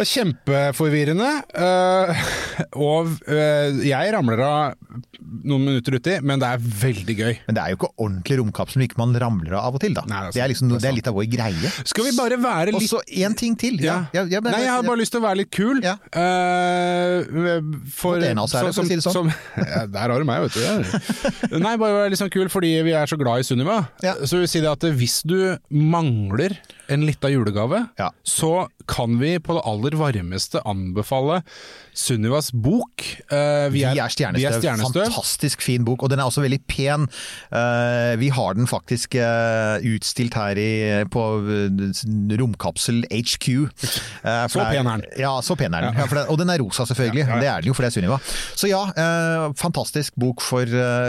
Det er kjempeforvirrende, uh, og uh, jeg ramler av noen minutter uti, men det er veldig gøy. Men det er jo ikke ordentlig romkapsel som ikke man ramler av av og til, da. Nei, det er det, er liksom, Det er det er litt av vår greie. Skal vi bare være litt Og så én ting til. ja. Ja, ja, men- Nei, jeg har bare lyst til å være litt kul. Ja. Uh, for, en av oss er det, for å si det sånn. ja, der har du meg, vet du. Nei, bare være litt sånn kul fordi vi er så glad i Sunniva. Så vil vi si det at hvis du mangler en lita julegave, så kan vi på det aller varmeste anbefale Sunnivas bok. Uh, Vi er, er Vi er stjernestøv. Fantastisk fin bok, og den er også veldig pen. Eh, vi har den faktisk eh, utstilt her i, på eh, Romkapsel HQ. Så pen er den. Ja, så pen er den. Ja. det, og den er rosa, selvfølgelig. Det er den jo, for det er Sunniva. Så ja, fantastisk bok for,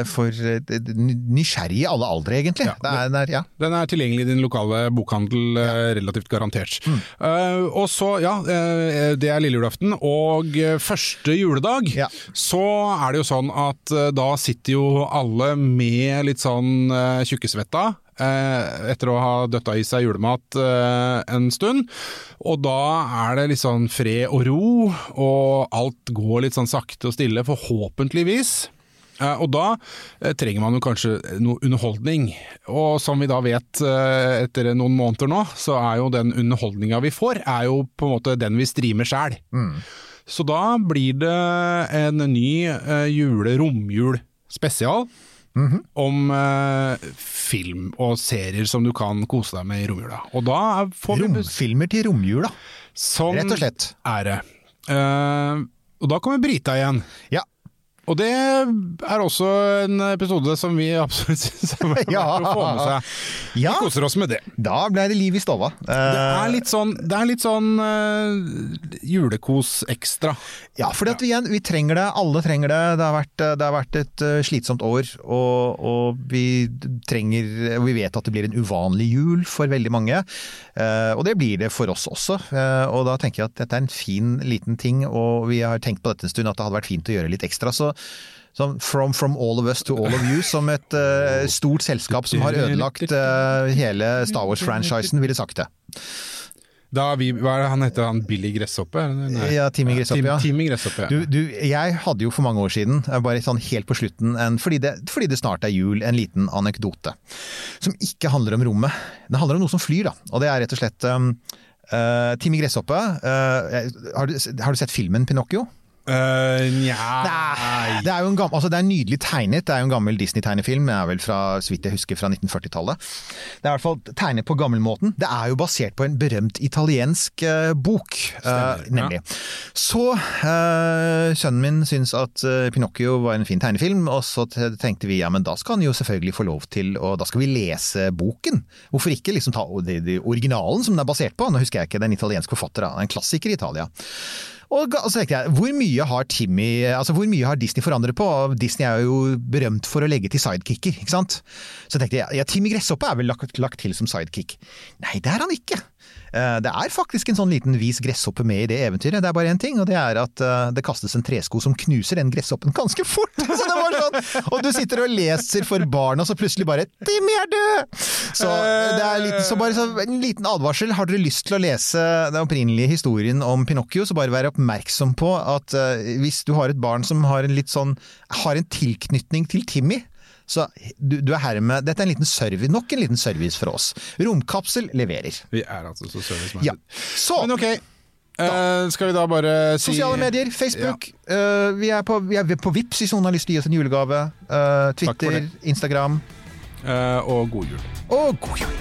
for nysgjerrige i alle aldre, egentlig. Ja, det er, ja. Den er tilgjengelig i din lokale bokhandel, relativt garantert. Eh, og så, ja, det er lille julaften. Og første juledag, Ja. så er det jo sånn at da sitter jo alle med litt sånn uh, tjukkesvetta. eh, etter å ha døtta i seg julemat eh, en stund. Og da er det litt sånn fred og ro, og alt går litt sånn sakte og stille, forhåpentligvis. Og da trenger man jo kanskje noe underholdning. Og som vi da vet etter noen måneder nå, så er jo den underholdninga vi får, er jo på en måte den vi streamer sjæl. Så da blir det en ny eh, jule, romjul -hmm. Om eh, film og serier som du kan kose deg med i romjula. Og da får vi filmer Romfilmer til romjula, Sånn rett og slett. er det. Eh, og da kommer Brita igjen. Ja. Og det er også en episode som vi absolutt syns er verdt Ja. å få med seg. Ja. Vi koser oss med det. Da ble det liv i stova. Det er litt sånn, det litt sånn uh, julekos ekstra. Ja, for vi, igjen, vi trenger det. Alle trenger det. Det har vært, det har vært et eh, slitsomt år, og, og vi trenger Vi vet at det blir en uvanlig jul for veldig mange. Eh, og det blir det for oss også. eh, og da tenker jeg at dette er en fin liten ting, og vi har tenkt på dette en stund at det hadde vært fint å gjøre litt ekstra. så Sånn from, from all of us to all of you, som et uh, stort selskap som har ødelagt uh, hele Star Wars-franchisen, ville sagt det. Da vi, hva er det han heter han Billy Gresshoppe? Nei. Ja, Timmy Gresshoppe, ja. Timmy Gresshoppe, ja. Du, du, jeg hadde jo for mange år siden, eh, bare sånn helt på slutten, en, fordi, det, fordi det snart er jul, en liten anekdote. Som ikke handler om rommet. Det handler om noe som flyr, da. Og det er rett og slett um, uh, Timmy Gresshoppe. Uh, har, du, har du sett filmen Pinocchio? Eh, nja Nei. Det er jo en, gammel, altså det er nydelig tegnet. Det er jo en gammel Disney-tegnefilm. Det er vel fra, så vidt jeg husker, fra 1940-tallet. Det er i hvert fall tegnet på gammelmåten. Det er jo basert på en berømt italiensk uh, bok, uh, nemlig. nemlig. Så sønnen min syns at Pinocchio var en fin tegnefilm, og så tenkte vi ja, men da skal han jo selvfølgelig få lov til, og da skal vi lese boken. Hvorfor ikke liksom ta originalen som den er basert på? Nå husker jeg ikke den italienske forfatteren, en klassiker i Italia. Og så tenkte jeg, hvor mye har Timmy, altså hvor mye har Disney forandret på? Disney er jo berømt for å legge til sidekicker, ikke sant? Så tenkte jeg, ja, Timmy Gresshoppe er vel lagt, lagt til som sidekick. Nei, det er han ikke. Eh, Det er faktisk en sånn liten vis gresshoppe med i det eventyret. Det er bare én ting, og det er at eh, det kastes en tresko som knuser den gresshoppen ganske fort. Så det var sånn, Og du sitter og leser for barna, så plutselig bare 'Timmy er død!' Så det er litt, så bare så en liten advarsel. Har dere lyst til å lese den opprinnelige historien om Pinocchio, så bare vær oppmerksom på at eh, hvis du har et barn som har en litt sånn har en tilknytning til Timmy, så du, du er hermed Dette er en liten service, nok en liten service fra oss. Romkapsel leverer. Vi er altså så service Ja. Så Men ok, eh, skal vi da bare si Sosiale medier, Facebook. eh, vi, er på, vi er på Vips hvis noen har lyst til å gi oss en julegave. Uh, Twitter, Instagram. Eh, og god jul. Og god jul!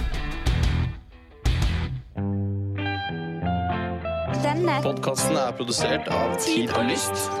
Denne Podkasten er produsert av Tid og Lyst.